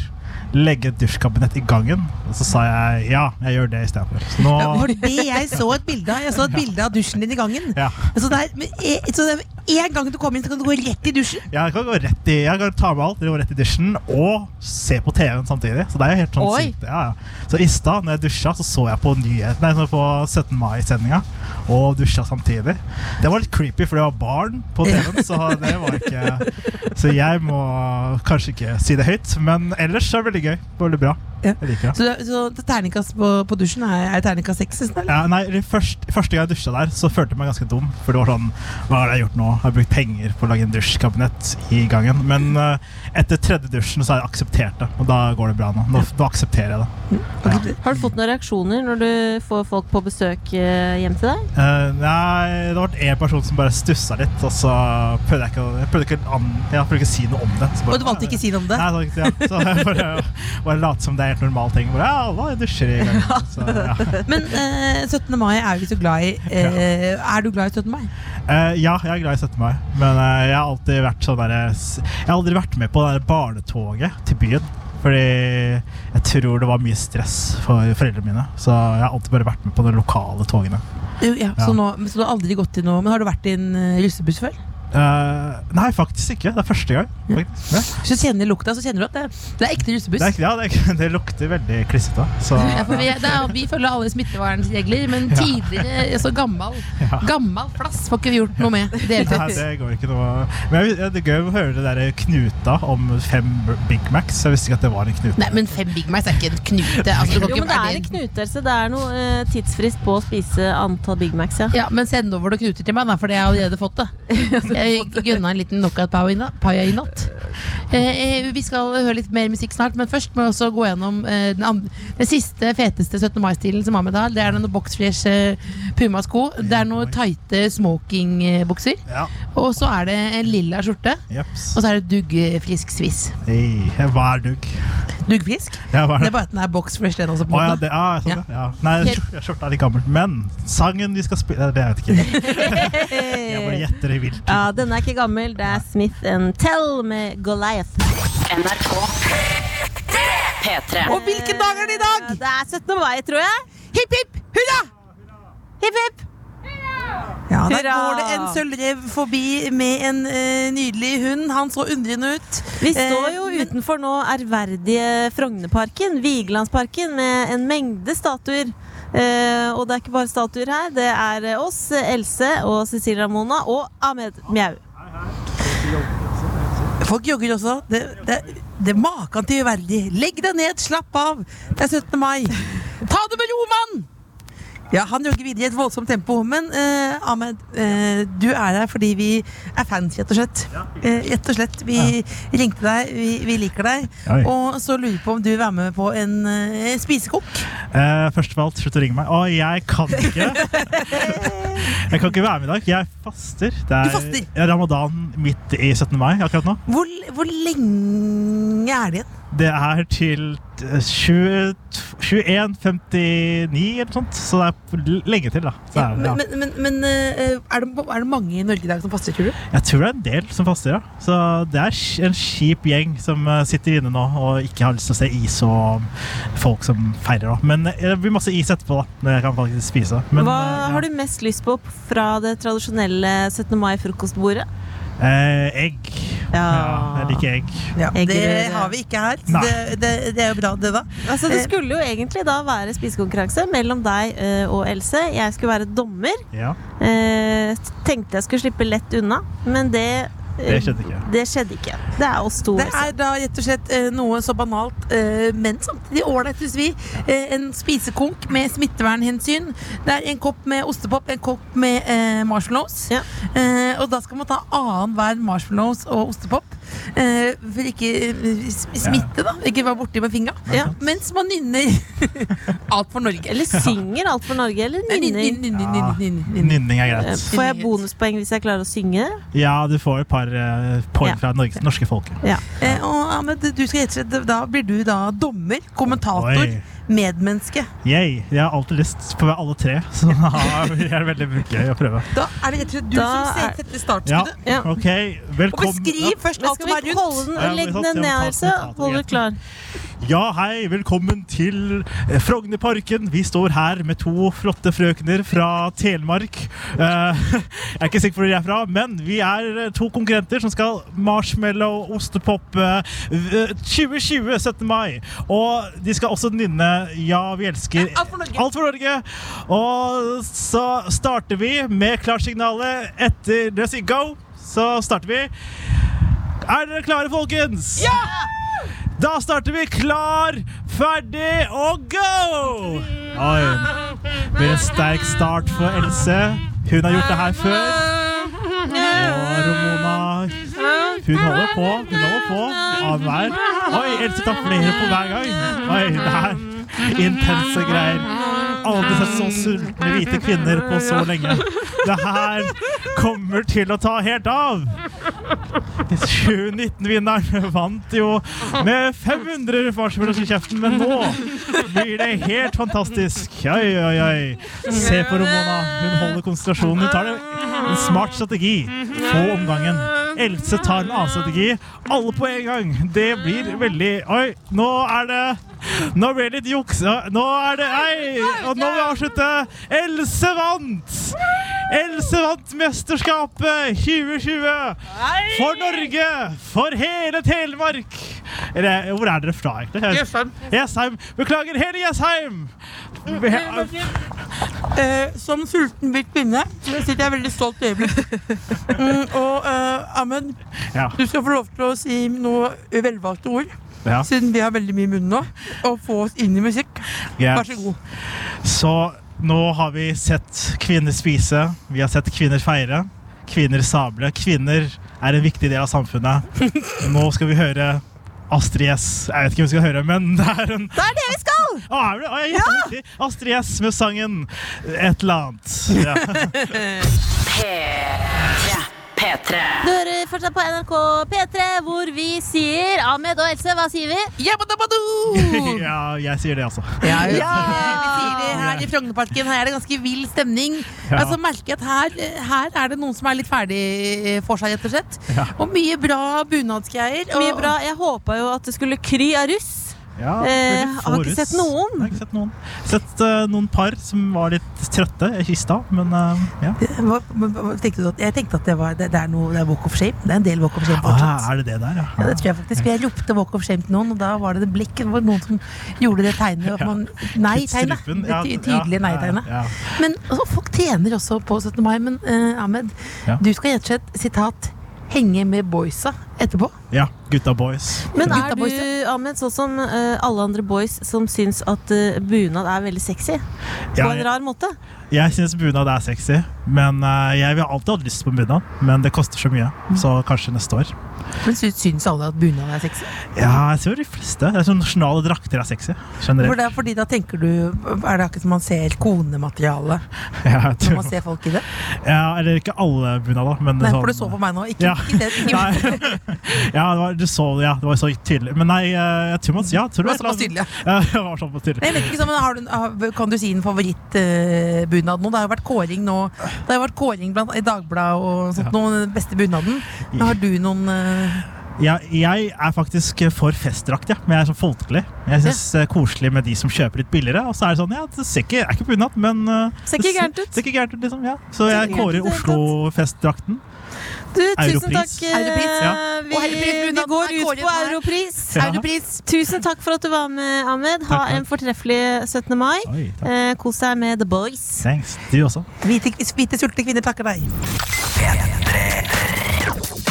legge et dusjkabinett i gangen. Og så sa jeg ja, jeg gjør det istedenfor. Så nå Ja, for det jeg så et bilde av Jeg så et [LAUGHS] bilde av dusjen din i gangen. Ja. Så, der, men, e- så det er en gang du kommer inn, så kan du gå rett i dusjen. Jeg kan gå rett i Jeg kan ta med alt, gå rett i dusjen og se på TV-en samtidig. Så det er jo helt sånn sykt. Ja, ja. Så i stad når jeg dusja, så så jeg på nyhet, nei, så på 17. mai-sendinga og dusja samtidig. Det var litt creepy, for det var barn på [LAUGHS] TV-en, så det var ikke Så jeg må kanskje ikke si det høyt, men ellers er det veldig gøy. Veldig bra. Ja. Jeg liker det. Så, det- så terningkast på, på dusjen er, er terningkast seks? nesten, eller? Ja, nei, det først, Første gang jeg dusja der, så følte jeg meg ganske dum. For det var sånn Hva har jeg gjort nå? Jeg har brukt penger på å lage en dusjkabinett i gangen. Men eh, etter tredje dusjen så har jeg akseptert det, og da går det bra nå. Nå, nå aksepterer jeg det. Har du fått noen reaksjoner når du får folk på besøk eh, hjem til deg? Uh, nei, det var én person som bare stussa litt, og så prøvde jeg ikke jeg prøvde ikke, an, jeg prøvde ikke å si noe om det. Så bare, Og du valgte ikke å si noe om det? Nei, så, ja. så jeg bare, [LAUGHS] bare late som det er helt normal ting. Bare, ja, alle dusjer i gangen. Så, ja. Men uh, 17. mai er vi så glad i. Uh, er du glad i 17. mai? Eh, ja, jeg er glad i 17. mai, men eh, jeg har alltid vært sånn derre Jeg har aldri vært med på det barnetoget til byen. Fordi jeg tror det var mye stress for foreldrene mine. Så jeg har alltid bare vært med på de lokale togene. Ja, Ja. Så, nå, så du har aldri gått i noe Men har du vært i en uh, russebuss før? Eh, nei, faktisk ikke. Det er første gang. Faktisk. Ja. Hvis du kjenner lukta, så kjenner du at det, det er ekte russebuss. Det, er, ja, det, er, [LAUGHS] det lukter veldig klissete. [LAUGHS] Ja, vi, vi følger alle smittevernregler, men Ja. tidligere så gammel Gammel flass får ikke vi gjort noe med. [LAUGHS] Det Nei, det går ikke noe Men jeg, Det er gøy å høre det der knuta om fem Big Macs. Jeg visste ikke at det var en knute. Nei, men fem Big Macs er ikke en knute. Altså, du Jo, men det er en knutelse. Det er noe uh, tidsfrist på å spise antall Big Macs, ja. Ja, men send over noen knuter til meg, da, for det har jeg allerede fått det. Jeg gunna en liten knockout-paya i natt- pie i natt. Eh, eh, vi skal høre litt mer musikk snart, men først må vi også gå gjennom eh, den, den siste, feteste 17. mai-stilen som Ahmed har. Det er noen boxfresh eh, pumasko. Det er noen tighte smokingbukser. Ja. Og så er det en lilla skjorte. Jeps. Og så er det duggfrisk sviss. Hey, hva er dugg? Duggfrisk? Ja, Det det? er bare at den er boxfresh, den også. på oh, ja, det, ah, sånn, ja. ja. Nei, skjorta skjorta er litt gammel. Men sangen vi skal spille Det vet jeg ikke. [LAUGHS] Jeg bare gjetter i vilt. Ja, denne er ikke gammel. Det er Smith and Tell med Goliath. NRK P3. Og hvilken dag er det i dag? Det er 17. mai, tror jeg. Hipp, hipp, hurra! Hipp, hipp. Ja, Der Hurra! går det en sølvrev forbi med en eh, nydelig hund. Han så undrende ut. Vi står Eh, jo Eh, utenfor nå ærverdige Frognerparken, Vigelandsparken, med en mengde statuer. Eh, og det er ikke bare statuer her. Det er eh, oss, Else og Cecilie Ramona og Ahmed Mjau. Folk jogger også. Det, det, det er maken til uverdig. Legg deg ned, slapp av. Det er 17. mai. Ta det med ro, mann! Ja, Han jogger videre i et voldsomt tempo. Men eh, Ahmed, eh, du er her fordi vi er fans, rett og slett. Eh, rett og slett. Vi ringte deg, vi, vi liker deg. Oi. Og så lurer vi på om du vil være med på en eh, spisekokk. Eh, først av alt, slutt å ringe meg. Å, jeg kan ikke. [LAUGHS] Jeg kan ikke være med i dag. Jeg faster. Det er Du faster? ramadan midt i 17. mai akkurat nå. Hvor, hvor lenge er det igjen? Det er til eh, 20 21.59 eller sånt. Så det er lenge til, da. Ja, er, ja. men men, men, eh, er, det, er det mange i Norge i dag som faster, tror du? Jeg tror det er en del som faster, ja. Så det er en kjip gjeng som eh, sitter inne nå og ikke har lyst til å se is og folk som feirer. Da. Men eh, det blir masse is etterpå, da. Når jeg kan faktisk spise. Men, Hva eh, har du mest lyst på fra det tradisjonelle 17. mai-frokostbordet? Eh, egg. Ja. jeg liker egg. Ja, det har vi ikke her. så Det, det, det er jo bra, det, da. Altså, det Eh, skulle jo egentlig da være spisekonkurranse mellom deg eh, og Else. Jeg skulle være dommer. Ja. Eh, tenkte jeg skulle slippe lett unna, men det Det skjedde ikke. Det skjedde ikke. Det er oss to. Det er da rett og slett eh, noe så banalt, eh, men samtidig ålreit, syns vi. Eh, en spisekonk med smittevernhensyn. Det er en kopp med ostepop, en kopp med marshmallows. Ja. og da skal man ta annenhver marshmallows og ostepop. Eh, for ikke eh, smitte, da. Ikke være borti med fingra. Ja. Mens man nynner [LAUGHS] Alt for Norge. Eller synger Alt for Norge, eller nynning. Nynning er greit. Eh, Får jeg bonuspoeng hvis jeg klarer å synge? Ja, du får et par eh, poeng Ja. fra det norske folket. Eh, og Ahmed, du skal rett og slett Da blir du da dommer, kommentator, Oi. Medmenneske. Yay. Jeg har alltid lyst på alle tre, så [LAUGHS] det er det veldig gøy å prøve. Da er det rett og slett du Da som er- startskuddet. Ja, ok. Velkommen. Og beskriv først alt som er rundt. holde den, Ja, legg den ned, kommentator, Hold deg klar. Ja, hei, velkommen til eh, Frognerparken. Vi står her med to flotte frøkner fra Telemark. Eh, [LAUGHS] jeg er ikke sikker på hvor de er fra, men vi er eh, to konkurrenter som skal marshmallow, ostepop eh, 2020, 17. mai. Og de skal også nynne Ja, vi elsker Alt for Norge. Alt for Norge. Og så starter vi med klarsignalet etter det sier go. Så starter vi. Er dere klare, folkens? Ja! Da starter vi klar, ferdig og go! Oi. Blir en sterk start for Else. Hun har gjort det her før. Og Romona Hun holder på. Hun holder på annenhver. Oi, Else tar flere på hver gang. Oi, det er intense greier. Aldri sett så sultne hvite kvinner på så lenge. Det her kommer til å ta helt av. 2019-vinneren vant jo med 500 marshmallows i kjeften, men nå blir det helt fantastisk. Oi, oi, oi. Se på Romona Hun holder konsentrasjonen. Hun tar det en smart strategi. Få omgangen. Else tar en annen strategi. Alle på en gang. Det blir veldig Oi, nå er det Nå ble det litt juks. Nå er det Nei! Og nå vil vi avslutte. Else vant! Else vant mesterskapet 2020 for Norge! For hele Telemark! Eller, hvor er dere fra, egentlig? Jessheim. Jessheim. Beklager, hele Jessheim! Eh, som sulten hvit kvinne så sitter jeg veldig stolt i øyeblikk. [LAUGHS] Mm, og eh, Ahmed, Ja. du skal få lov til å si noe velvalgte ord. Ja. Siden vi har veldig mye i munnen nå. Og få oss inn i musikk. Ja. Vær så god. Så nå har vi sett kvinner spise, vi har sett kvinner feire, kvinner sable. Kvinner er en viktig del av samfunnet. [LAUGHS] Nå skal vi høre Astrid S. Jeg vet ikke om vi skal høre, men det er en Det er det vi skal! Å, er det? Å, jeg ja! Astrid S med sangen Et eller annet. [LAUGHS] Ja. P3. P3. Du hører fortsatt på NRK P3, hvor vi sier Ahmed og Else, hva sier vi? [LAUGHS] ja, jeg sier det, altså. Ja, Vi sier det her i Frognerparken. Her er det ganske vill stemning. Ja. Altså merker jeg at her, her er det noen som er litt ferdig for seg, rett og slett. Ja. Og mye bra bunadsgreier. Mye bra. Jeg håpa jo at det skulle kry av russ. Ja, Eh, har ikke sett noen. Jeg har ikke sett noen. Sett uh, noen par som var litt trøtte i kista, men uh, ja. Hva, tenkte at, jeg tenkte at det, var, det, det er noe det er walk of shame. Det er en del walk of shame Ah, er det det der, ja? Ja, det tror jeg faktisk. for Jeg ropte walk of shame til noen, og da var det det blikket Det var noen som gjorde det tegnet. [LAUGHS] Man, nei-tegnet. Det ty- tydelige nei-tegnet. Men altså, folk tjener også på 17. mai. Men uh, Ahmed, du skal gjette et sitat, henge med boysa etterpå. Ja, gutta boys. Men er Gutta du, boys, ja. Ahmed, sånn som eh, alle andre boys som syns at eh, bunad er veldig sexy? På en rar måte? Jeg syns bunad er sexy, men eh, jeg vil alltid ha lyst på bunad. Men det koster så mye, så kanskje neste år. Men sy- syns alle at bunad er sexy? Ja, jeg tror de fleste. Det er sånn Nasjonale drakter er sexy. For det er fordi da tenker du Er det akkurat som man ser konemateriale [LAUGHS] Ja, når man ser folk i det? ja, eller ikke alle bunader, men Nei, sånn- for du så på meg nå. Ikke, Ja. ikke det. Ikke, [LAUGHS] Ja, det var, du så ja. Det var så tydelig. Men nei, eh, jeg tror man ja, tror Det var såpass tydelig, [LAUGHS] Ja, det var såpass tydelig. Nei, jeg vet ikke, men har du, har, kan du si en favorittbunad nå? Det har jo vært kåring nå. Det har jo vært kåring blant, i Dagbladet og sånt nå, noen beste bunaden. Men har du noen uh... Jeg, jeg er faktisk for festdrakt, ja. Men jeg er sånn folkelig. Jeg syns det er koselig med de som kjøper litt billigere. Og så er det sånn, ja, det ser ikke, er ikke bunad, men uh, Ser ikke gærent ut. Ser ikke gærent ut, liksom, ja. Så jeg kårer Oslo-festdrakten. Du, tusen Europris. takk. eh, Europris, ja. Vi, vi går ut på. Europris. Ja. Europris? Tusen takk for at du var med, Ahmed. Ha Takk, en fortreffelig 17. mai. Oi. Eh, kos deg med The Boys. Thanks. Du også. Hvite, hvite sulte kvinner takker deg. P3.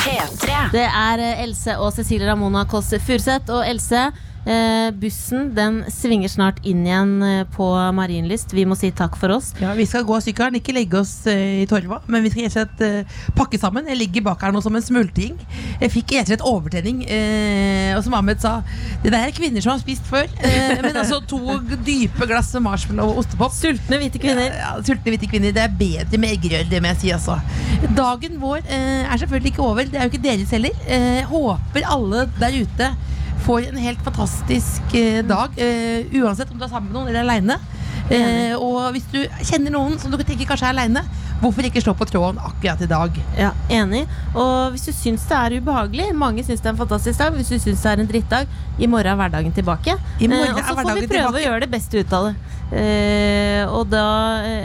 P3. Det er eh, Else og Cecilie Ramona Kåss Furuseth. Og Else, eh, bussen den svinger snart inn igjen eh, på Marienlyst. Vi må si takk for oss. Ja, Vi skal gå av sykkelen, ikke legge oss eh, i torva, men vi skal rett eh, pakke sammen. Jeg ligger bak her nå som en smultring. Jeg fikk rett og slett overtenning. eh, og som Ahmed sa, det der er kvinner som har spist før. Eh, men altså to dype glass med marshmallow og ostepop. Sultne hvite kvinner. Ja, sultne hvite kvinner. Det er bedre med eggerøre, det må jeg si. altså. Dagen vår er selvfølgelig ikke over. Det er jo ikke deres heller. Eh, håper alle der ute får en helt fantastisk eh, dag. eh, uansett om du er sammen med noen eller aleine. Eh, og hvis du kjenner noen som du tenker kanskje er aleine, hvorfor ikke slå på tråden akkurat i dag? Ja, Enig. Og hvis du syns det er ubehagelig Mange syns det er en fantastisk dag. Hvis du syns det er en drittdag, i morgen er hverdagen tilbake. I morgen og så får vi prøve tilbake. å gjøre det beste ut av det. Eh, og da,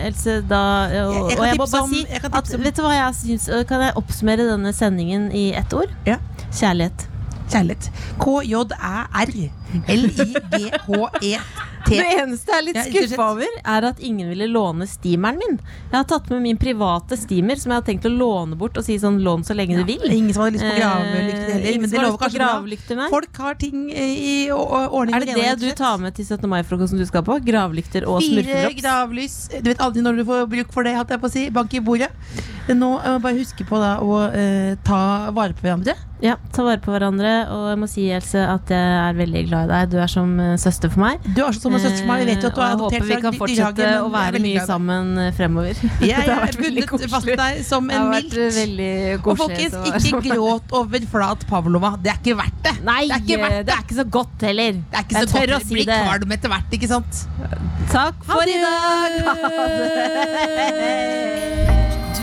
Else, da og, Jeg- jeg og jeg må bare om- si kan at Vet du hva jeg syns Kan jeg oppsummere denne sendingen i ett ord? Ja. Kjærlighet. Kjærlighet. K-j-æ-r-l-i-g-h-e-t. [LAUGHS] Det eneste jeg er litt skuffa over, er at ingen ville låne steameren min. Jeg har tatt med min private steamer, som jeg har tenkt å låne bort og si sånn lån så lenge du vil. Ingen som hadde lyst på Eh, gravlykter heller. ingen Men det lover kanskje bra. Folk har ting i ordning. Er det det du tar med til 17. mai-frokosten du skal på? Gravlykter og Fire gravlys. Du vet aldri når du får bruk for det, holdt jeg på å si. Bank i bordet. Nå må bare huske på da å eh, ta vare på hverandre. Ja, ta vare på hverandre. Og jeg må si, Else, at jeg er veldig glad i deg. Du er som eh, søster for meg. Du er som en søster for meg. Vi vet jo at du Eh, er jeg adoptert håper vi kan fortsette å jeg være mye glad sammen eh, fremover. [LAUGHS] Jeg har er bundet fast deg som en veldig Og folkens, ikke gråt over flat pavlova. Det er ikke verdt det. Nei, det er ikke verdt det er ikke så godt heller. Det er ikke Jeg så tør godt. å Det blir kvalm etter hvert, ikke sant? Takk for i dag! [LAUGHS]